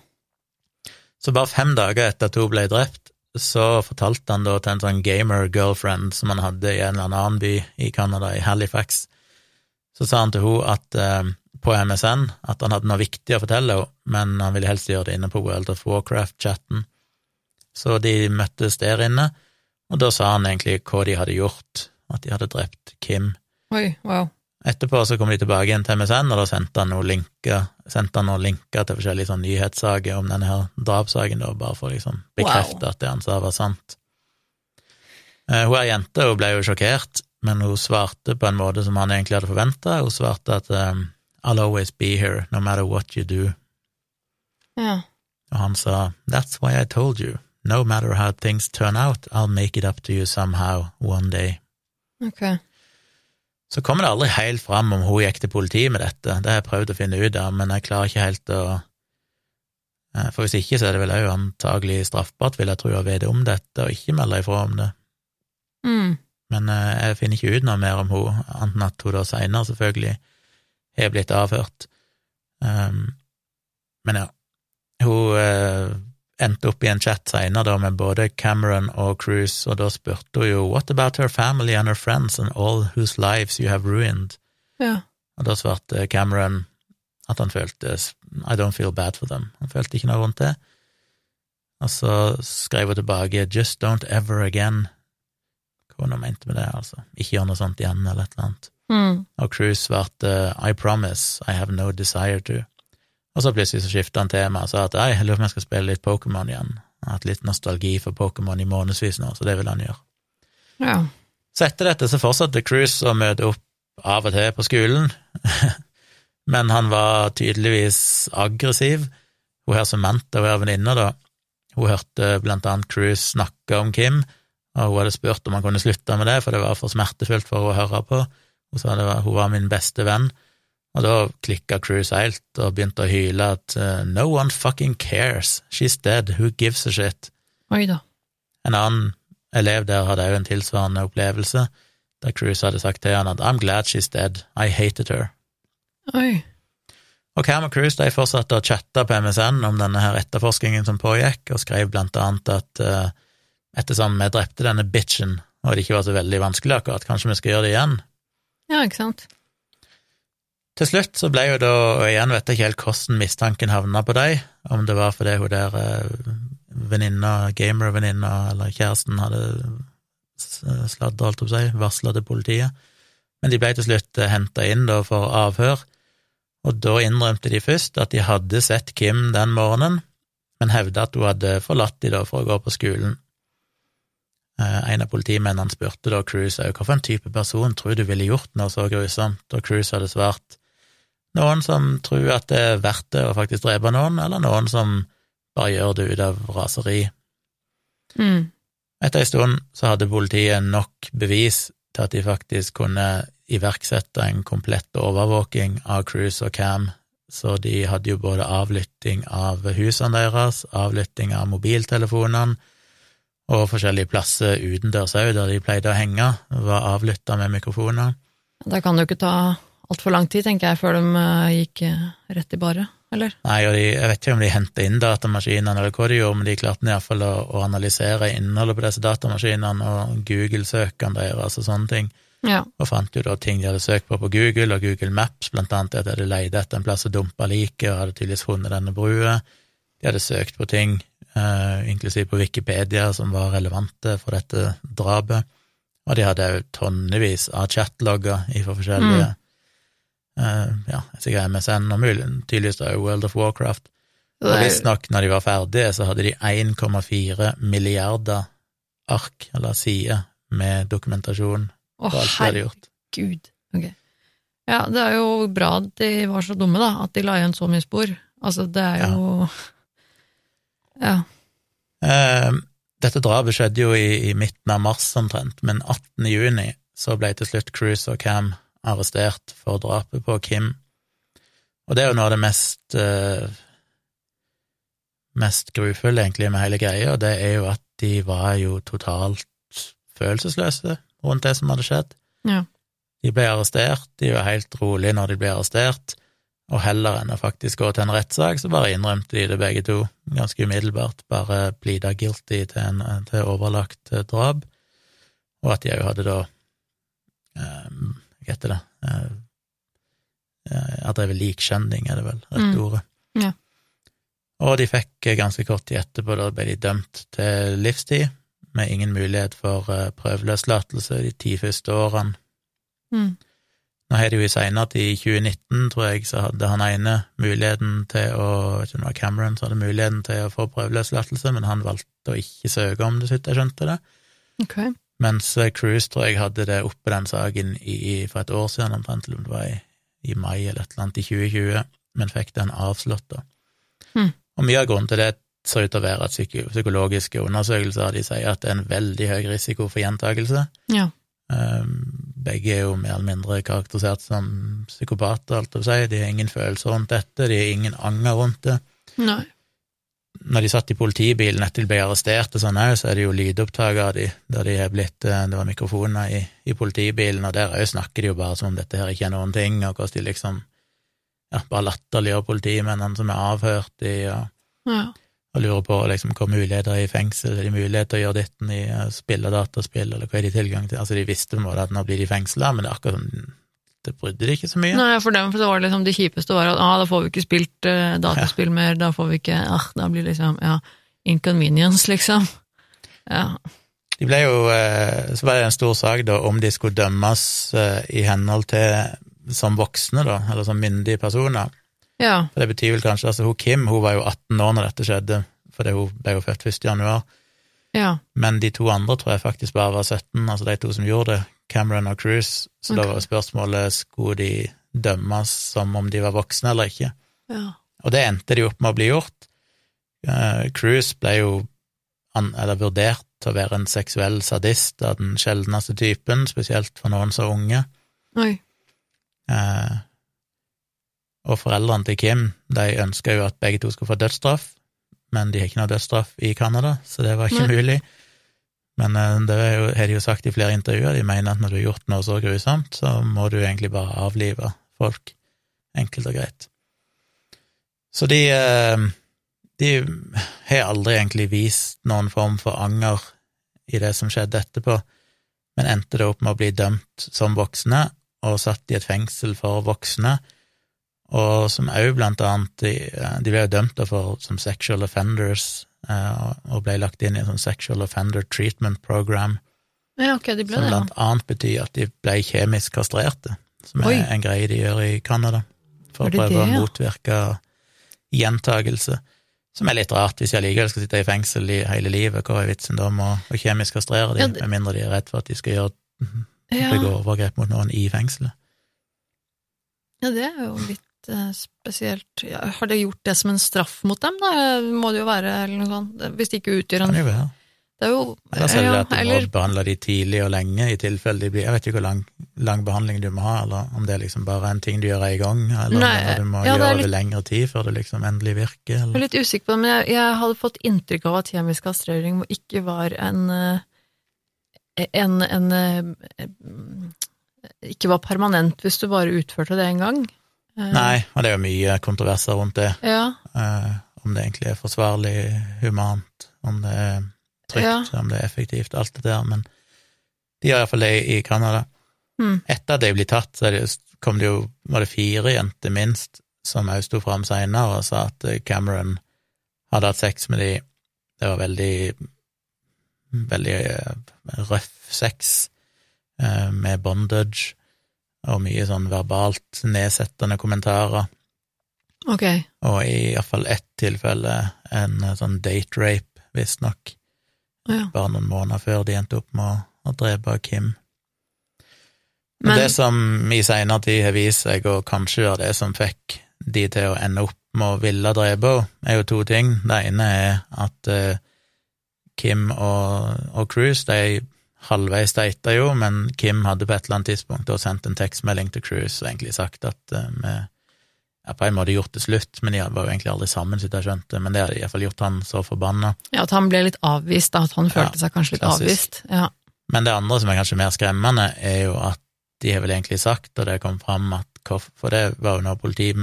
Så bare fem dager etter at hun ble drept, så fortalte han da til en sånn gamer-girlfriend som han hadde i en eller annen by i Canada, i Halifax, så sa han til henne at eh, på MSN at han hadde noe viktig å fortelle henne, men han ville helst gjøre det inne på World of Warcraft-chatten. Så de møttes der inne, og da sa han egentlig hva de hadde gjort, at de hadde drept Kim. Oi, wow. Etterpå så kom de tilbake igjen til MSN, og da sendte han noen linker, noen linker til forskjellige sånn nyhetssaker om denne her drapssaken, bare for å liksom bekrefte at det han sa, var sant. Eh, Hun er jente, hun ble jo sjokkert, men hun svarte på en måte som han egentlig hadde forventa. Hun svarte at um, I'll always be here, no matter what you do. Ja. Og han sa That's why I told you. No matter how things turn out, I'll make it up to you somehow, one day. Ok. Så kommer det aldri helt fram om hun gikk til politiet med dette, det har jeg prøvd å finne ut av, men jeg klarer ikke helt å eh, For hvis ikke, så er det vel òg antagelig straffbart, vil jeg tro, å vite om dette og ikke melde ifra om det. Mm. Men eh, jeg finner ikke ut noe mer om hun, annet enn at hun da seinere selvfølgelig har blitt avhørt. Um, men ja, hun eh, endte opp i en chat seinere da med både Cameron og Cruise, og da spurte hun jo What about her family and her friends and all whose lives you have ruined? Ja. Og da svarte Cameron at han følte I don't feel bad for them. Han følte ikke noe rundt det. Og så skrev hun tilbake Just don't ever again. Hva hun mente med det, altså. Ikke gjør noe sånt igjen, eller et eller annet. Mm. Og Cruise svarte I promise, I have no desire to. Og så plutselig så skifta han tema og sa at jeg lurer på om jeg skal spille litt Pokémon igjen. Jeg har hatt litt nostalgi for Pokémon i månedsvis nå, så det vil han gjøre. Ja. Så etter dette så fortsatte Cruise å møte opp av og til på skolen, men han var tydeligvis aggressiv. Hun her Samantha, hun er venninne, da, hun hørte blant annet Cruise snakke om Kim, og hun hadde spurt om han kunne slutte med det, for det var for smertefullt for henne å høre på. Hun sa det var, hun var min beste venn, og da klikka Cruise helt og begynte å hyle at uh, no one fucking cares, she's dead, who gives a shit? Oi da. En annen elev der hadde òg en tilsvarende opplevelse, der Cruise hadde sagt til han at I'm glad she's dead, I hated her. Oi. Og Cam og Cruise de fortsatte å chatte på MSN om denne her etterforskningen som pågikk, og skrev blant annet at uh, ettersom vi drepte denne bitchen, og det ikke var så veldig vanskelig akkurat, kanskje vi skal gjøre det igjen? Ja, ikke sant. Til slutt så ble jo da, og igjen vet jeg ikke helt hvordan mistanken havna på deg, om det var fordi hun der uh, venninna, gamer-venninna eller kjæresten hadde sladda, holdt jeg på å si, varsla til politiet. Men de ble til slutt henta inn da for avhør, og da innrømte de først at de hadde sett Kim den morgenen, men hevda at hun hadde forlatt de da for å gå på skolen. En av politimennene spurte da Cruise òg en type person tror du ville gjort noe så grusomt, og Cruise hadde svart noen som tror at det er verdt det å faktisk drepe noen, eller noen som bare gjør det ut av raseri. Mm. Etter en stund så hadde politiet nok bevis til at de faktisk kunne iverksette en komplett overvåking av Cruise og Cam, så de hadde jo både avlytting av husene deres, avlytting av mobiltelefonene, og forskjellige plasser utendørs òg, der de pleide å henge, var avlytta med mikrofoner. Da kan det jo ikke ta altfor lang tid, tenker jeg, før de eh, gikk eh, rett i baret, eller? Nei, og de, jeg vet ikke om de henta inn datamaskinene eller hva de gjorde, men de klarte iallfall å, å analysere innholdet på disse datamaskinene og Google-søkene deres og sånne ting, Ja. og fant jo da ting de hadde søkt på på Google og Google Maps, blant annet at de hadde leid etter en plass å dumpe liket, og hadde tydeligvis funnet denne brua. De hadde søkt på ting, inklusiv på Wikipedia, som var relevante for dette drapet, og de hadde òg tonnevis av chatlogger fra forskjellige eh, ja, sikkert MSN og mulig, tydeligvis òg World of Warcraft. Og visstnok, når de var ferdige, så hadde de 1,4 milliarder ark, eller sider, med dokumentasjon på oh, alt de hadde gjort. herregud. Okay. Ja, det er jo bra at de var så dumme, da, at de la igjen så mye spor. Altså, det er jo Ja. Eh, dette drapet skjedde jo i, i, midten av mars omtrent, men 18. juni så ble til slutt Cruise og Cam arrestert for drapet på Kim. Og det er jo noe av det mest uh, mest grufulle, egentlig, med hele greia, og det er jo at de var jo totalt følelsesløse rundt det som hadde skjedd. Ja. De ble arrestert, de var helt rolige når de ble arrestert, og heller enn å faktisk gå til en rettssak, så bare innrømte de det begge to, ganske umiddelbart, bare pleada guilty til, en, til overlagt eh, drap, og at de òg hadde da um, Hva heter det uh, det drevet likskjending, er det vel rette mm. ordet. Ja. Og de fikk ganske kort tid etterpå, da ble de dømt til livstid, med ingen mulighet for prøveløslatelse de ti første årene. Mm. Nå har det jo seinere i 2019, tror jeg, så hadde han ene muligheten til å Jeg vet ikke om det var Cameron som hadde muligheten til å få prøveløslatelse, men han valgte å ikke søke om det, så jeg skjønte det. Okay. Mens eh, Cruise tror jeg hadde det oppe, den saken, i, for et år siden, omtrent, eller om det var i, i, mai eller et eller annet i 2020, men fikk den avslått, da. Hmm. Og mye av grunnen til det ser ut til å være at psykologiske undersøkelser de sier at det er en veldig høy risiko for gjentakelse. Ja. Ehm, begge er jo mer eller mindre karakterisert som psykopater, alt å si. De har ingen følelser rundt dette, de har ingen anger rundt det. Nei. Når de satt i politibilen etter de ble arrestert, og sånn her, så er det jo lydopptak av de, der de er blitt eh, Det var mikrofoner i, i politibilen, og der òg snakker de jo bare som om dette her ikke er noen ting, og hvordan de liksom ja, bare latterliggjør politimennene som er avhørt i, og Ja. Og lurer på liksom, hva muligheter er i fengsel, er det mulighet til å gjøre ditten i uh, spille dataspill, eller hva er de tilgang til? Altså, de visste på en måte at nå blir de fengsla, men det er akkurat som det brydde de ikke så mye. Nei, for dem for det var liksom det kjipeste var at ah, da får vi ikke spilt uh, dataspill mer, da får vi ikke ah, Da blir liksom ja, inconvenience, liksom. Ja. De ble jo uh, Så var det en stor sak da om de skulle dømmes uh, i henhold til som voksne, da, eller som myndige personer. Ja. For det betyr vel kanskje Altså, hun Kim hun var jo 18 år når dette skjedde, fordi hun ble jo født 1. januar. Ja. Men de to andre tror jeg faktisk bare var 17, altså de to som gjorde det, Cameron og Cruise. Så da Ok. var spørsmålet skulle de dømmes som om de var voksne eller ikke. ja. Og det endte de opp med å bli gjort. Uh, Cruise ble jo an, eller vurdert til å være en seksuell sadist av den sjeldneste typen, spesielt for noen så unge. Oi. Eh, og foreldrene til Kim de ønska jo at begge to skulle få dødsstraff, men de har ikke noe dødsstraff i Canada, så det var ikke Nei. mulig. Men eh, det jo, har de jo sagt i flere intervjuer, de mener at når du har gjort noe så grusomt, så må du egentlig bare avlive folk, enkelt og greit. Så de, eh, de har aldri egentlig vist noen form for anger i det som skjedde etterpå, men endte det opp med å bli dømt som voksne og satt i et fengsel for voksne, og som òg blant annet De, de ble jo dømt for, som sexual offenders, eh, og ble lagt inn i en sånn sexual offender treatment program, Ja, okay, de ble som det, ja. blant annet betyr at de ble kjemisk kastrerte, som Oi. er en greie de gjør i Canada, for å prøve det, å motvirke gjentagelse. Som er litt rart, hvis jeg likevel skal sitte i fengsel i hele livet, hva er vitsen da med å, kjemisk kastrere Ja, dem, det- med mindre de er redd for at de skal gjøre Ja. begå overgrep mot noen i fengselet? ja, det er jo litt spesielt. Ja, har de gjort det som en straff mot dem, da? Må det jo være, eller noe sånt. Hvis de ikke utgjør en Kan. Det er jo Eller så er det ja, at du eller, må behandle de tidlig og lenge, i tilfelle de blir Jeg vet ikke hvor lang, lang behandling du må ha, eller om det er liksom bare en ting du gjør en gang, eller om du må ja, det er litt- det lengre tid før det liksom endelig virker, Jeg er litt usikker på det, men jeg, jeg hadde fått inntrykk av at kjemisk kastrering ikke var en en, en, en eh, Ikke var permanent hvis du bare utførte det en gang. Eh, Nei, og det er jo mye kontroverser rundt det, Ja, eh, om det egentlig er forsvarlig, humant, om det er trygt, om det er effektivt, alt det der, men de gjør iallfall det i Canada. Mm. Etter at de ble tatt, så det, kom det jo, var det fire jenter minst, som også sto fram seinere og sa at eh, Cameron hadde hatt sex med de. Det var veldig, veldig røff sex, med bondage, og mye sånn verbalt nedsettende kommentarer. ok. Og i iallfall ett tilfelle en eh, sånn date rape, visstnok, Ja. bare noen måneder før de endte opp med å, å drepe Kim. Men, Men det som i seinere tid har vist seg å kanskje være det som fikk de til å ende opp med å ville drepe henne, er jo to ting. Det ene er at uh, Kim og, og Cruise, de halvveis data jo, men Kim hadde på et eller annet tidspunkt da sendt en tekstmelding til Cruise og egentlig sagt at uh, vi ja, på en måte gjort det slutt, men de var jo egentlig aldri sammen, så jeg skjønte, men det hadde iallfall gjort han så forbanna. Ja, at han ble litt avvist, da, at han følte ja, seg kanskje litt klassisk. avvist. Ja. Men det andre som er kanskje mer skremmende, er jo at de har vel egentlig sagt, og det kom fram at For det var jo når politiet,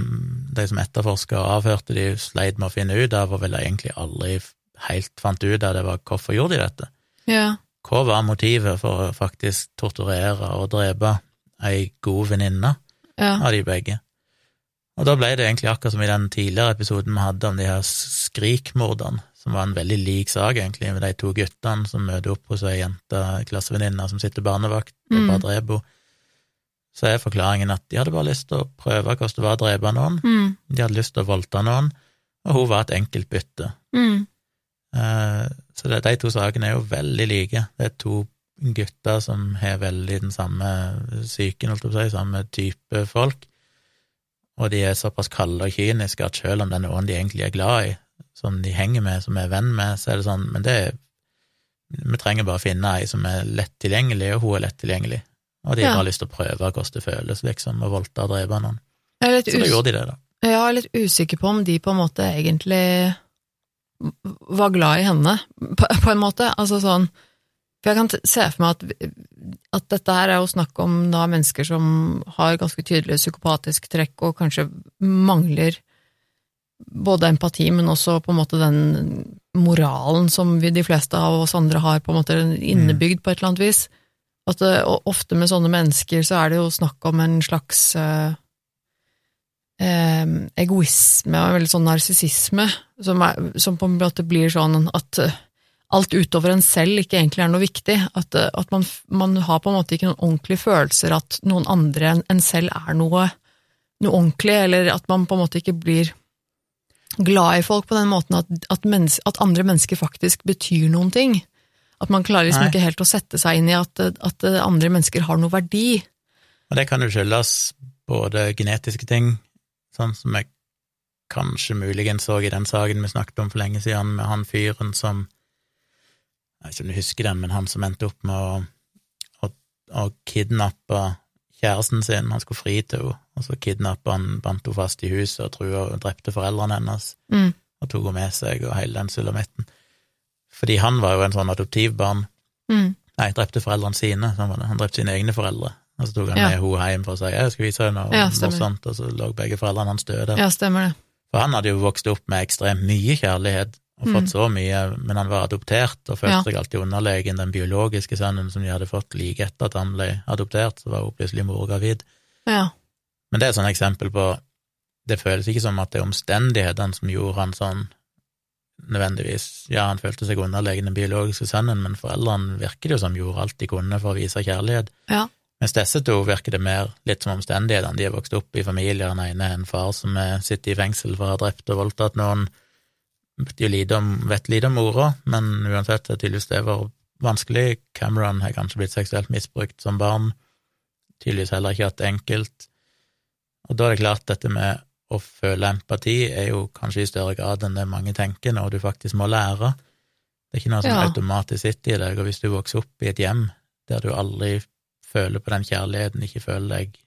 de som etterforska og avhørte de, sleit med å finne ut av, og vel egentlig aldri helt fant ut av det, var hvorfor gjorde de dette? Ja. Hva var motivet for å faktisk torturere og drepe ei god venninne ja. av de begge? Og da ble det egentlig akkurat som i den tidligere episoden vi hadde om de her skrikmordene, som var en veldig lik sak, egentlig, med de to guttene som møter opp hos ei jente, klassevenninne, som sitter barnevakt og bare dreper henne. Så er forklaringen at de hadde bare lyst til å prøve hvordan det var å drepe noen. Mm. De hadde lyst til å voldta noen, og hun var et enkelt bytte. Mm. Eh, så det, de to sakene er jo veldig like. Det er to gutter som har veldig den samme psyken, holdt jeg på å si, samme type folk og de er såpass kalde og kyniske at selv om det er noen de egentlig er glad i, som de henger med, som er venn med, så er det sånn Men det Vi trenger bare å finne ei som er lett tilgjengelig, og hun er lett tilgjengelig. Og de ja. har lyst til å prøve hvordan det føles, liksom, å voldta og drepe noen. Så da gjorde de det, da. Jeg er litt usikker på om de på en måte egentlig var glad i henne, på, på en måte. Altså sånn For jeg kan se for meg at at dette her er jo snakk om da mennesker som har ganske tydelige psykopatiske trekk, og kanskje mangler både empati, men også på en måte den moralen som vi, de fleste av oss andre har på en måte innebygd på et eller annet vis. At og ofte med sånne mennesker så er det jo snakk om en slags eh, eh, egoisme og veldig sånn narsissisme, som, som, på en måte blir sånn at alt utover en selv ikke egentlig er noe viktig. At, eh, at man, man, har på en måte ikke noen ordentlige følelser at noen andre enn en selv er noe, noe, ordentlig, eller at man på en måte ikke blir glad i folk på den måten at, at, menneske, at andre mennesker faktisk betyr noen ting. At man klarer liksom Nei. ikke helt å sette seg inn i at, at, andre mennesker har noe verdi. Og det kan jo skyldes både genetiske ting, sånn som jeg kanskje muligens så i den saken vi snakket om for lenge siden, med han fyren som jeg vet ikke om du husker den, men han som endte opp med å, å, å kidnappe kjæresten sin, han skulle fri til henne, og så kidnappa han, bandt henne fast i huset og trua og drepte foreldrene hennes, mm. og tok henne med seg og hele den sulamitten. Fordi han var jo en sånn adoptivbarn. Mm. Nei, drepte foreldrene sine. Han drepte sine egne foreldre. Og så tok han ja. med henne hjem for å si jeg skal vise henne noe ja, morsomt, og så lå begge foreldrene hans døde. Ja, stemmer det. For han hadde jo vokst opp med ekstremt mye kjærlighet og fått mm. så mye, men han var adoptert og følte ja. seg alltid underlegen den biologiske sønnen som de hadde fått like etter at han ble adoptert, så var hun plutselig mor gravid. Ja. Men det er et sånt eksempel på Det føles ikke som at det er omstendighetene som gjorde han sånn nødvendigvis. Ja, han følte seg underlegen den biologiske sønnen, men foreldrene virker det jo som gjorde alt de kunne for å vise kjærlighet. Ja. Mens disse to virker det mer litt som omstendighetene. De har vokst opp i familier, den ene er en far som sitter i fengsel for å ha drept og voldtatt noen om, vet lite om mora, men uansett, er tydeligvis det var vanskelig. Cameron har kanskje blitt seksuelt misbrukt som barn, tydeligvis heller ikke hatt det enkelt. Og da er det klart, dette med å føle empati er jo kanskje i større grad enn det mange tenker, noe du faktisk må lære. Det er ikke noe som ja. automatisk sitter i deg, og hvis du vokser opp i et hjem der du aldri føler på den kjærligheten, ikke føler deg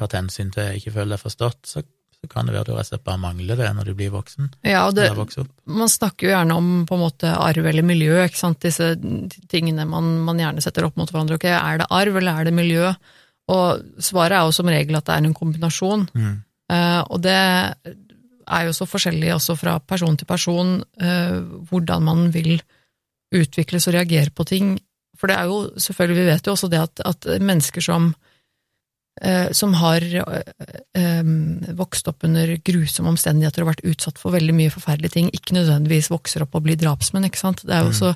tatt hensyn til, ikke føler deg forstått, så så kan det være at du rett og slett bare mangler det når du blir voksen. Ja, og det, man snakker jo gjerne om på en måte arv eller miljø, ikke sant, disse tingene man, man gjerne setter opp mot hverandre. Ok, er det arv, eller er det miljø? Og svaret er jo som regel at det er en kombinasjon. Mm. Uh, og det er jo så forskjellig også fra person til person uh, hvordan man vil utvikles og reagere på ting. For det er jo selvfølgelig, vi vet jo også det at, at mennesker som Eh, som har eh, vokst opp under grusomme omstendigheter og vært utsatt for veldig mye forferdelige ting, ikke nødvendigvis vokser opp og blir drapsmenn, ikke sant. Det er jo mm. så,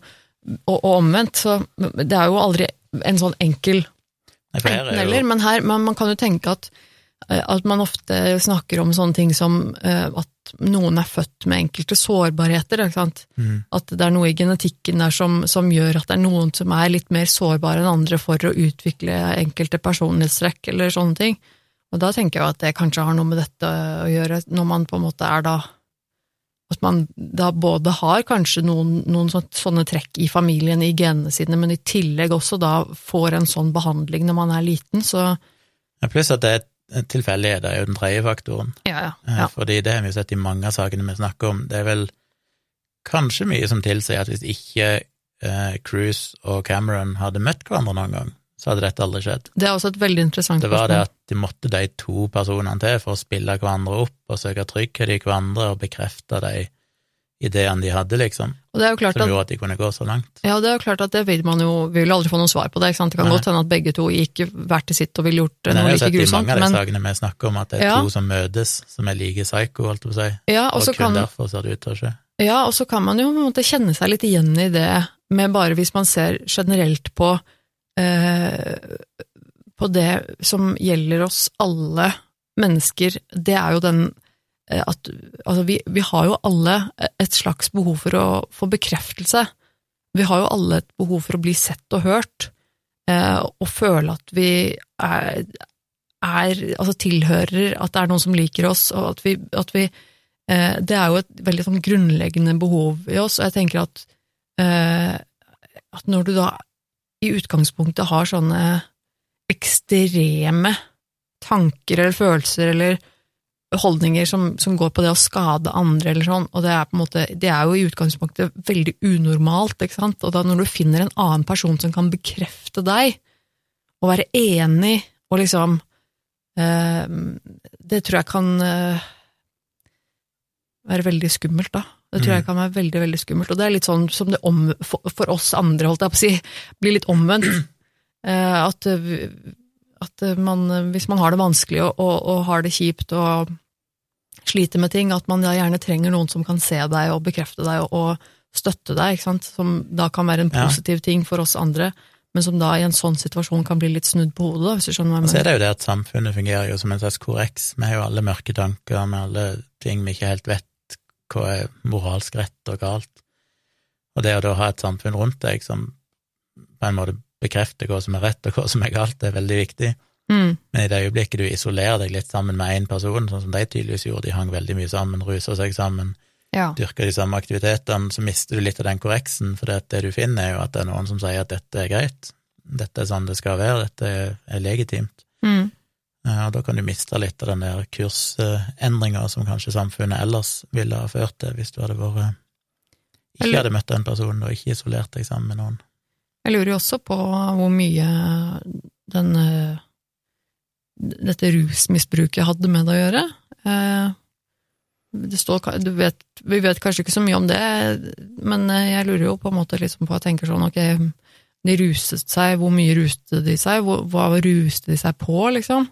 og, og, omvendt, så det er jo aldri en sånn enkel enten-eller, men her, man, man, kan jo tenke at at man ofte snakker om sånne ting som uh, at noen er født med enkelte sårbarheter. Mm. At det er noe i genetikken der som, som, gjør at det er noen som er litt mer sårbare enn andre for å utvikle enkelte personlighetstrekk eller sånne ting. Og da tenker jeg at det kanskje har noe med dette å gjøre, når man på en måte er da at man da både har kanskje noen, noen sånne, sånne trekk i familien, i genene sine, men i tillegg også da får en sånn behandling når man er liten, så Ja, Pluss at det er tilfeldighet, det er jo den tredje faktoren. ja, ja. Eh, ja. Fordi det har vi jo sett i mange av sakene vi snakker om. Det er vel kanskje mye som tilsier at hvis ikke eh, Cruise og Cameron hadde møtt hverandre noen gang, så hadde dette aldri skjedd. Det er også et veldig interessant Det var det at de måtte de to personene til for å spille hverandre opp og søke trygghet i hverandre og bekrefte de ideene de hadde, liksom, det er jo som gjorde at de kunne gå så langt. Ja, det er jo klart at det vil man jo Vi vil aldri få noe svar på det. ikke sant? Det kan Nei. godt hende at begge to gikk hvert til sitt og ville gjort Men jeg noe har jo like sett i mange av de men sakene vi snakker om, at det er Ja. to som møtes, som er like psycho, holdt jeg på å si, ja, og og kun kan, derfor ser det ut til å skje. ja, og så kan man jo måte kjenne seg litt igjen i det, med bare hvis man ser generelt på eh, på det som gjelder oss alle mennesker, det er jo den at altså vi, vi har jo alle et slags behov for å få bekreftelse. Vi har jo alle et behov for å bli sett og hørt, eh, og føle at vi er, er altså tilhører, at det er noen som liker oss, og at vi, at vi eh, Det er jo et veldig sånn grunnleggende behov i oss, og jeg tenker at eh, at når du da i utgangspunktet har sånne ekstreme tanker eller følelser eller holdninger som, som går på det å skade andre eller sånn, og det er på en måte, det er jo i utgangspunktet veldig unormalt, ikke sant, og da når du finner en annen person som kan bekrefte deg, og være enig, og liksom eh, Det tror jeg kan eh, være veldig skummelt, da. Det tror jeg Mm. kan være veldig, veldig skummelt, og det er litt sånn som det om, for, for oss andre, holdt jeg på å si, blir litt omvendt. Eh, at, eh, at man, eh, hvis man har det vanskelig og, og, og har det kjipt og sliter med ting, at man da gjerne trenger noen som kan se deg og bekrefte deg og, og støtte deg, ikke sant? som da kan være en Ja. positiv ting for oss andre, men som da i en sånn situasjon kan bli litt snudd på hodet, da, hvis du skjønner hva Og så er det jo det at samfunnet fungerer jo som en slags korreks. Vi har jo alle mørke tanker med alle ting vi ikke helt vet hva er moralsk rett og galt. Og det å da ha et samfunn rundt deg som på en måte bekrefter hva som er rett og hva som er galt, det er veldig viktig. Mm, Men i det øyeblikket du isolerer deg litt sammen med én person, sånn som de tydeligvis gjorde, de hang veldig mye sammen, rusa seg sammen, ja. dyrka de samme aktivitetene, så mister du litt av den korreksen, for det, det du finner, er jo at det er noen som sier at dette er greit, dette er sånn det skal være, dette er, legitimt. Mm, Ja, og da kan du miste litt av den der kursendringa som kanskje samfunnet ellers ville ha ført til, hvis du hadde vært ikke hadde møtt den personen og ikke isolert deg sammen med noen. Jeg lurer jo også på hvor mye den eh, dette rusmisbruket hadde med det å gjøre. Eh, Det står, du vet, vi vet kanskje ikke så mye om det, men eh, jeg lurer jo på en måte liksom på Jeg tenker sånn, ok, de ruset seg, hvor mye ruste de seg, hva ruste de seg på, liksom?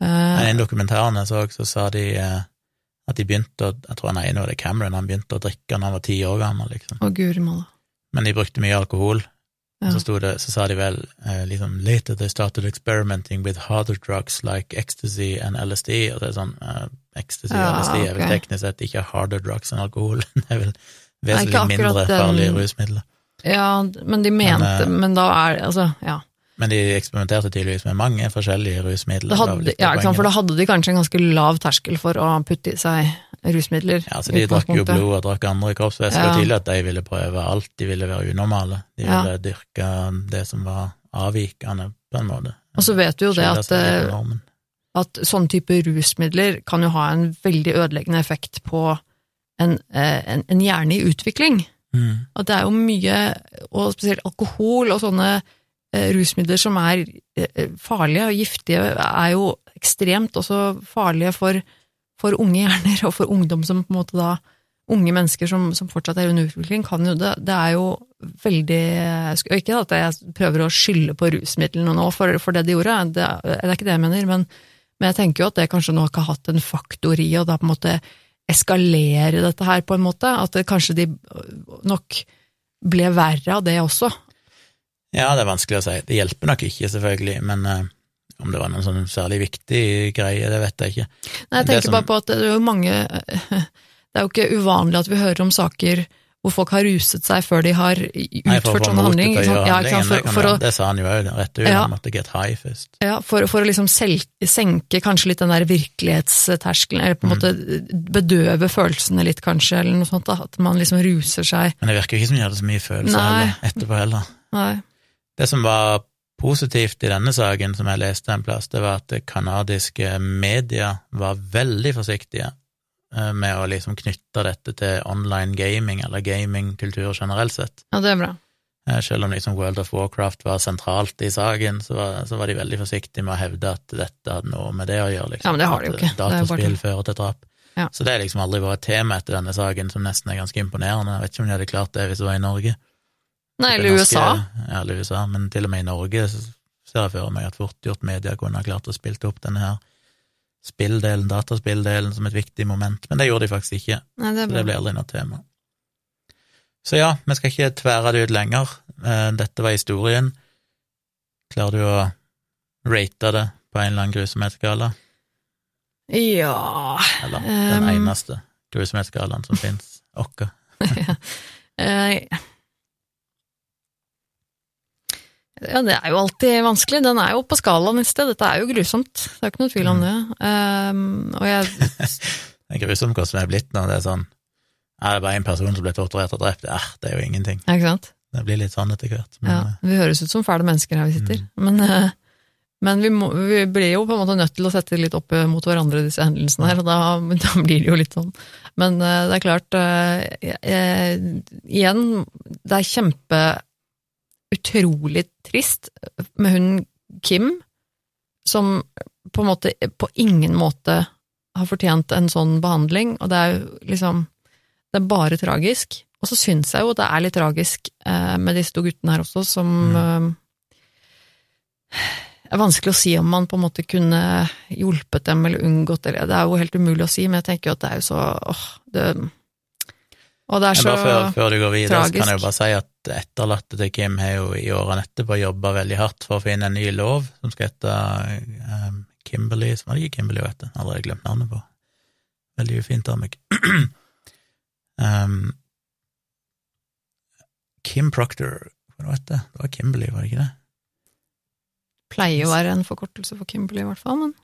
Eh, I den dokumentaren jeg så, så sa de at de begynte å Jeg tror han ene var det Cameron, han begynte å drikke da han var ti år gammel, liksom. Å, guri malla. Men de brukte mye alkohol. Ja. Så, det, så sa de vel eh, liksom Later they started experimenting with harder drugs like ecstasy and LSD. Og det er sånn eh, Ecstasy og Ja, LSD er vel teknisk sett ikke harder drugs enn alkohol. det er vel vesentlig mindre farlige den- rusmidler. Ja, men de mente Men, Men, eh, da er det Altså, ja. Men de eksperimenterte tydeligvis med mange forskjellige rusmidler. Hadde, ja, sant, for da hadde de kanskje en ganske lav terskel for å putte i seg rusmidler. Ja, så De drakk jo blod og drakk andre kroppsvæsker. Ja. Er tydelig at de ville prøve alt. De ville være unormale. De Ja. ville dyrke det som var avvikende, på en måte. Og så vet du jo det at, eh, at sånn type rusmidler kan jo ha en veldig ødeleggende effekt på en, eh, en, en hjerne i utvikling. Mm. At det er jo mye, og spesielt alkohol og sånne rusmidler som er eh, farlige og giftige, er jo ekstremt også farlige for, for unge hjerner, og for ungdom som på en måte da Unge mennesker som, som fortsatt er under utvikling, kan jo det. Det er jo veldig Ikke at jeg prøver å skylde på rusmidlene nå for, for det de gjorde, det, det er ikke det jeg mener, men, men jeg tenker jo at det kanskje nok har hatt en faktor i å da på en måte eskalere dette her, på en måte. At det kanskje de nok ble verre av det også. Ja, det er vanskelig å si. Det hjelper nok ikke, selvfølgelig, men uh, om det var noen sånn særlig viktig greie, det vet jeg ikke. Nei, jeg tenker som- bare på at det er jo mange Det er jo ikke uvanlig at vi hører om saker hvor folk har ruset seg før de har utført å gjøre Ja, For, for, å, det sa han jo òg, rett ut. Ja. Han måtte get high først. ja, for, for å liksom sel- senke kanskje litt den der virkelighetsterskelen, eller på Mm. en måte bedøve følelsene litt, kanskje, eller noe sånt. da, At man liksom ruser seg. Men det virker jo ikke som de hadde så mye følelser Nei. heller, etterpå heller. Nei. Det som var positivt i denne saken, som jeg leste en plass, det var at canadiske media var veldig forsiktige eh, med å liksom knytte dette til online gaming, eller gamingkultur generelt sett. Ja, det er bra. Eh, Selv om liksom World of Warcraft var sentralt i saken, så var, så var de veldig forsiktige med å hevde at dette hadde noe med det å gjøre. Liksom. Ja, men det har de jo ikke. Bare Dataspill fører til drap. Ja. Så det har liksom aldri vært et tema etter denne saken, som nesten er ganske imponerende. Jeg vet ikke om de hadde klart det hvis det var i Norge. Nei, eller norske- USA. Ja, eller USA, men til og med i Norge ser jeg for meg at fortgjort media kunne ha klart å spilt opp denne her spilldelen, dataspilldelen, som et viktig moment, men det gjorde de faktisk ikke. Nei, det Så det ble aldri noe tema. Så ja, vi skal ikke tvære det ut lenger. Eh, Dette var historien. Klarer du å rate det på en eller annen grusomhetsskala? Ja Eller den Um. eneste grusomhetsskalaen som fins? Okka. Eh, Ja, det er jo alltid vanskelig. Den er jo på skalaen et sted. Dette er jo grusomt. Det er ikke noe tvil om det. Um, og jeg Det er grusomt hvordan det er blitt når Det er sånn Er det bare én person som ble torturert og drept. Ja, det er jo ingenting. Ja, ikke sant? Det blir litt sånn etter hvert. Men, Ja, eh, vi høres ut som fæle mennesker her vi sitter. Men, eh, men vi, må, vi blir jo på en måte nødt til å sette litt opp eh, mot hverandre, disse hendelsene her, og da, da blir det jo litt sånn. Men eh, det er klart jeg, jeg, Igjen, det er kjempe utrolig trist med hun Kim, som på måte på ingen måte har fortjent en sånn behandling, og det er jo liksom Det er bare tragisk. Og så syns jeg jo det er litt tragisk eh, med disse to guttene her også, som eh, Det er vanskelig å si om man på en måte kunne hjulpet dem eller unngått det. Det er jo helt umulig å si, men jeg tenker jo at det er jo så åh, det, Og det er så tragisk. før, før du går videre, så kan jeg jo bare si at etterlatte til Kim har jo i årene etterpå jobba veldig hardt for å finne en ny lov som skal hete um, Kimberley Som var det ikke Kimberley hun har allerede glemt navnet på. Veldig ufint av meg. um, Kim Proctor, hva het det? Det var Kimberley, var det ikke det? pleier å være en forkortelse for Kimberley, i hvert fall, men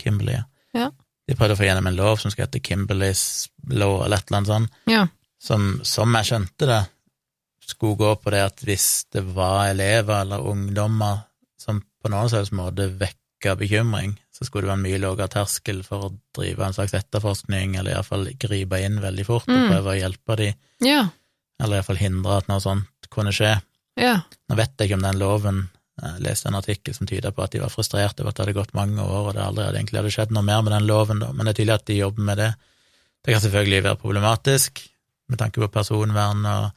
Kimberley, ja. Ja. De prøvde å få gjennom en lov som skal hete Kimberleys law, eller et eller annet sånt. ja. som, som jeg skjønte det, skulle gå på det at hvis det var elever eller ungdommer som på noen slags måte vekka bekymring, så skulle det være en mye lavere terskel for å drive en slags etterforskning, eller iallfall gripe inn veldig fort og Mm. prøve å hjelpe de, Ja. eller iallfall hindre at noe sånt kunne skje. Ja. Nå vet jeg ikke om den loven Jeg leste en artikkel som tyder på at de var frustrerte over at det hadde gått mange år, og det aldri hadde egentlig hadde skjedd noe mer med den loven, da, men det er tydelig at de jobber med det. Det kan selvfølgelig være problematisk med tanke på personvern og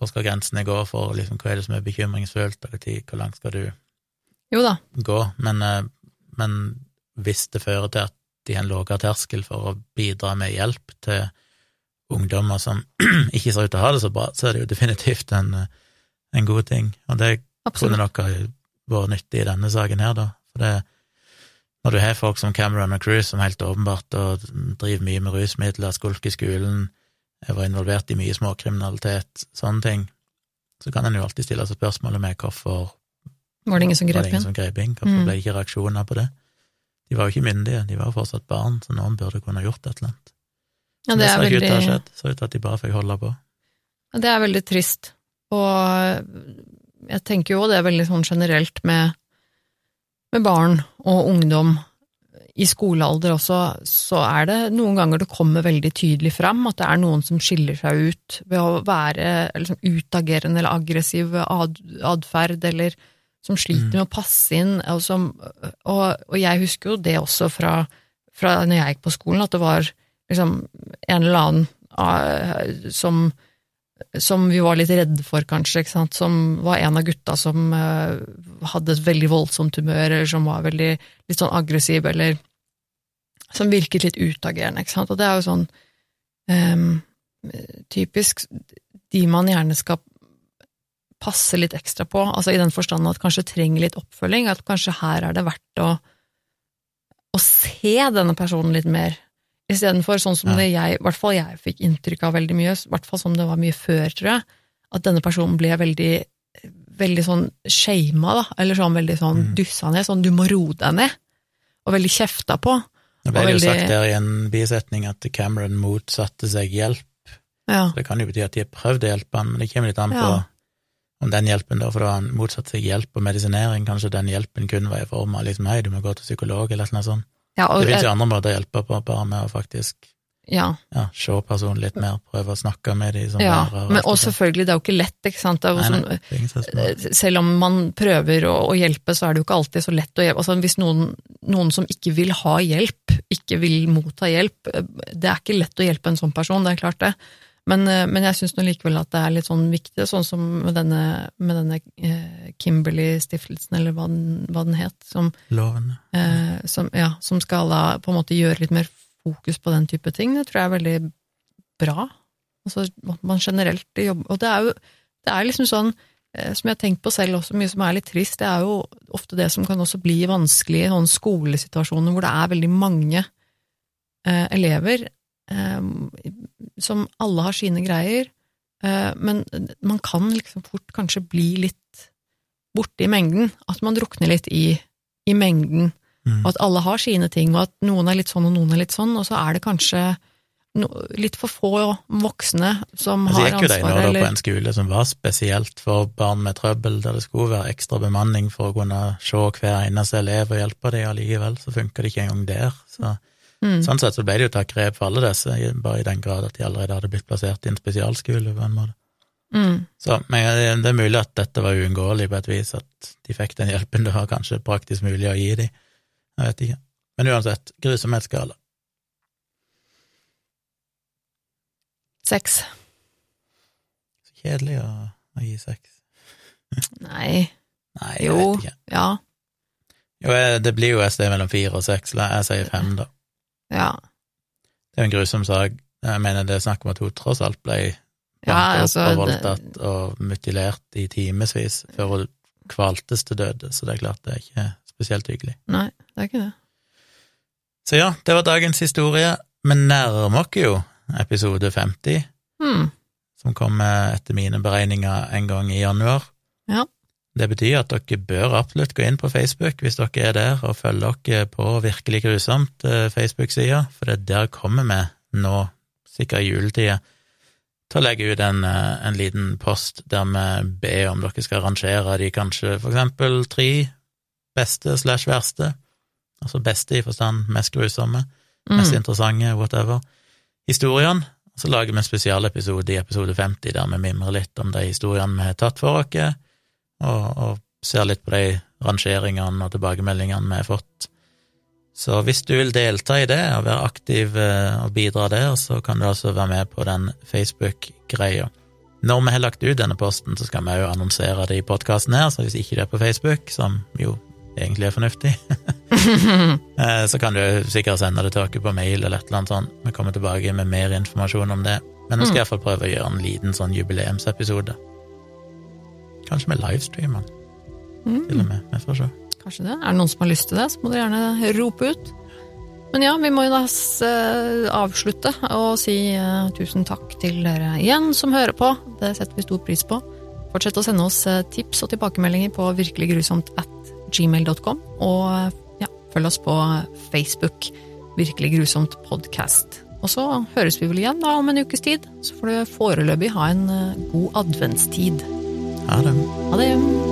hvor skal grensene gå for liksom, hva er det som er bekymringsfullt, hvor tid- hvor langt skal du Jo da. gå, men, eh, men hvis det fører til at de har en lavere terskel for å bidra med hjelp til ungdommer som ikke ser ut til å ha det så bra, så er det jo definitivt en, eh, en god ting, og det kunne nok ha vært nyttig i denne saken her, da. For det, når du har folk som Cameron og Cruise, som helt åpenbart driver mye med rusmidler, skulker skolen, jeg var involvert i mye småkriminalitet, sånne ting, så kan en jo alltid stille seg spørsmålet med hvorfor Var det ingen som grep inn? hvorfor Mm. ble det ikke reaksjoner på det? De var jo ikke myndige, de var jo fortsatt barn, så noen burde kunne ha gjort et eller annet. Ja, det er ser ikke ut veldig skjedd, så ut at de bare fikk holde på. Det er veldig trist. Og jeg tenker jo det er veldig sånn generelt med, med barn og ungdom i skolealder også, så er det noen ganger det kommer veldig tydelig fram at det er noen som skiller seg ut ved å være liksom, utagerende eller aggressiv ad, atferd, eller som sliter Mm. med å passe inn. Og, som, og, og jeg husker jo det også fra, fra når jeg gikk på skolen, at det var liksom en eller annen ah, som som vi var litt redde for, kanskje, som var en av gutta som uh, hadde et veldig voldsomt humør, eller som var veldig litt sånn aggressiv, eller som virket litt utagerende, ikke sant, og det er jo sånn um, typisk de man gjerne skal passe litt ekstra på, altså i den forstand at kanskje trenger litt oppfølging, at kanskje her er det verdt å, å se denne personen litt mer, Istedenfor sånn som det jeg, i hvert fall jeg fikk inntrykk av veldig mye, i hvert fall som det var mye før, tror jeg, at denne personen ble veldig, veldig sånn shama, da, eller sånn veldig sånn Mm. dyssa ned, sånn du må roe deg ned, og veldig kjefta på. Det ble det jo sagt der i en bisetning at Cameron motsatte seg hjelp. Ja. Det kan jo bety at de har prøvd å hjelpe han, men det kommer litt an på Ja. om den hjelpen, da, for da har han motsatt seg hjelp og medisinering. Kanskje den hjelpen kun var i form av liksom, hei, du må gå til psykolog, eller noe sånt. Ja, og, Det fins jo andre måter å hjelpe på, bare med å faktisk ja, ja, se personen litt mer, prøve å snakke med de som ja. lærer. Men, og selvfølgelig, det er jo ikke lett, ikke sant. Nei, sånn, nei, er smart. selv om man prøver å, å hjelpe, så er det jo ikke alltid så lett å hjelpe. Altså, hvis noen, noen som ikke vil ha hjelp, ikke vil motta hjelp, det er ikke lett å hjelpe en sånn person, det er klart det. Men, eh, men jeg syns likevel at det er litt sånn viktig, sånn som med denne, med denne eh, Kimberley-stiftelsen, eller hva den, hva den het, som, eh, som, ja, som skal da på en måte gjøre litt mer fokus på den type ting. Det tror jeg er veldig bra. Altså at man generelt jobber Og det er jo det er liksom sånn eh, som jeg har tenkt på selv også, mye som er litt trist, det er jo ofte det som kan også bli vanskelig i sånne skolesituasjoner hvor det er veldig mange eh, elever eh, som alle har sine greier, eh, men man kan liksom fort kanskje bli litt borte i mengden. At man drukner litt i, i mengden, Mm. og at alle har sine ting, og at noen er litt sånn og noen er litt sånn, og så er det kanskje no, litt for få voksne som Altså, har jeg gikk jo de nå ansvaret, på en skole som var spesielt for barn med trøbbel, der det skulle være ekstra bemanning for å kunne se hver eneste elev og hjelpe dem, allikevel så funka det ikke engang der. Så, mm, Sånn sett så ble det jo tatt grep for alle disse, bare i den grad at de allerede hadde blitt plassert i en spesialskole på en måte. mm, Så, men det er mulig at dette var uunngåelig på et vis, at de fikk den hjelpen det var kanskje praktisk mulig å gi dem. Jeg vet ikke. Men uansett, grusomhetsskala. Seks. Så kjedelig å, å gi seks. Nei, Nei, jo, ja, Jo, det blir jo et sted mellom fire og seks, jeg sier fem, da. Ja. Det er jo en grusom sak. Jeg mener det er snakk om at hun tross alt ble Ja, altså, opp og det- og mutilert i timevis før hun kvaltes til døde, så det er klart det er ikke spesielt hyggelig. Nei, det er ikke det. Så ja, det var dagens historie. Vi nærmer oss jo episode 50, Hmm, som kommer etter mine beregninger en gang i januar. Ja. Det betyr at dere bør absolutt gå inn på Facebook hvis dere er der, og følge dere på Virkelig grusomt eh, Facebook-sida, for det er der kommer vi nå, sikkert i juletida, til å legge ut en, eh, en liten post der vi ber om dere skal rangere de kanskje for eksempel tre beste slash verste, altså beste i forstand mest grusomme, mest mm, interessante, whatever, historiene. Så lager vi en spesialepisode i episode 50 der vi mimrer litt om de historiene vi har tatt for oss, og, og ser litt på de rangeringene og tilbakemeldingene vi har fått. Så hvis du vil delta i det og være aktiv eh, og bidra der, så kan du altså være med på den Facebook-greia. Når vi har lagt ut denne posten, så skal vi jo annonsere det i podkasten her, så hvis ikke du er på Facebook, som jo egentlig er fornuftig, Eh, så kan du sikkert sende det til oss på mail eller et eller annet sånt. Vi kommer tilbake med mer informasjon om det. Men vi skal Mm. iallfall prøve å gjøre en liten sånn jubileumsepisode. Kanskje med livestreamen, til og mm. med. Vi får se. Kanskje det. Er det noen som har lyst til det, så må dere gjerne rope ut. Men ja, vi må jo da eh, avslutte og si eh, tusen takk til dere igjen som hører på. Det setter vi stor pris på. Fortsett å sende oss eh, tips og tilbakemeldinger på virkeliggrusomt at gmail.com, og ja, følg oss på Facebook, Virkelig grusomt podcast. Og så høres vi vel igjen da om en ukes tid, så får du foreløpig ha en god adventstid. Ha det. Ha det!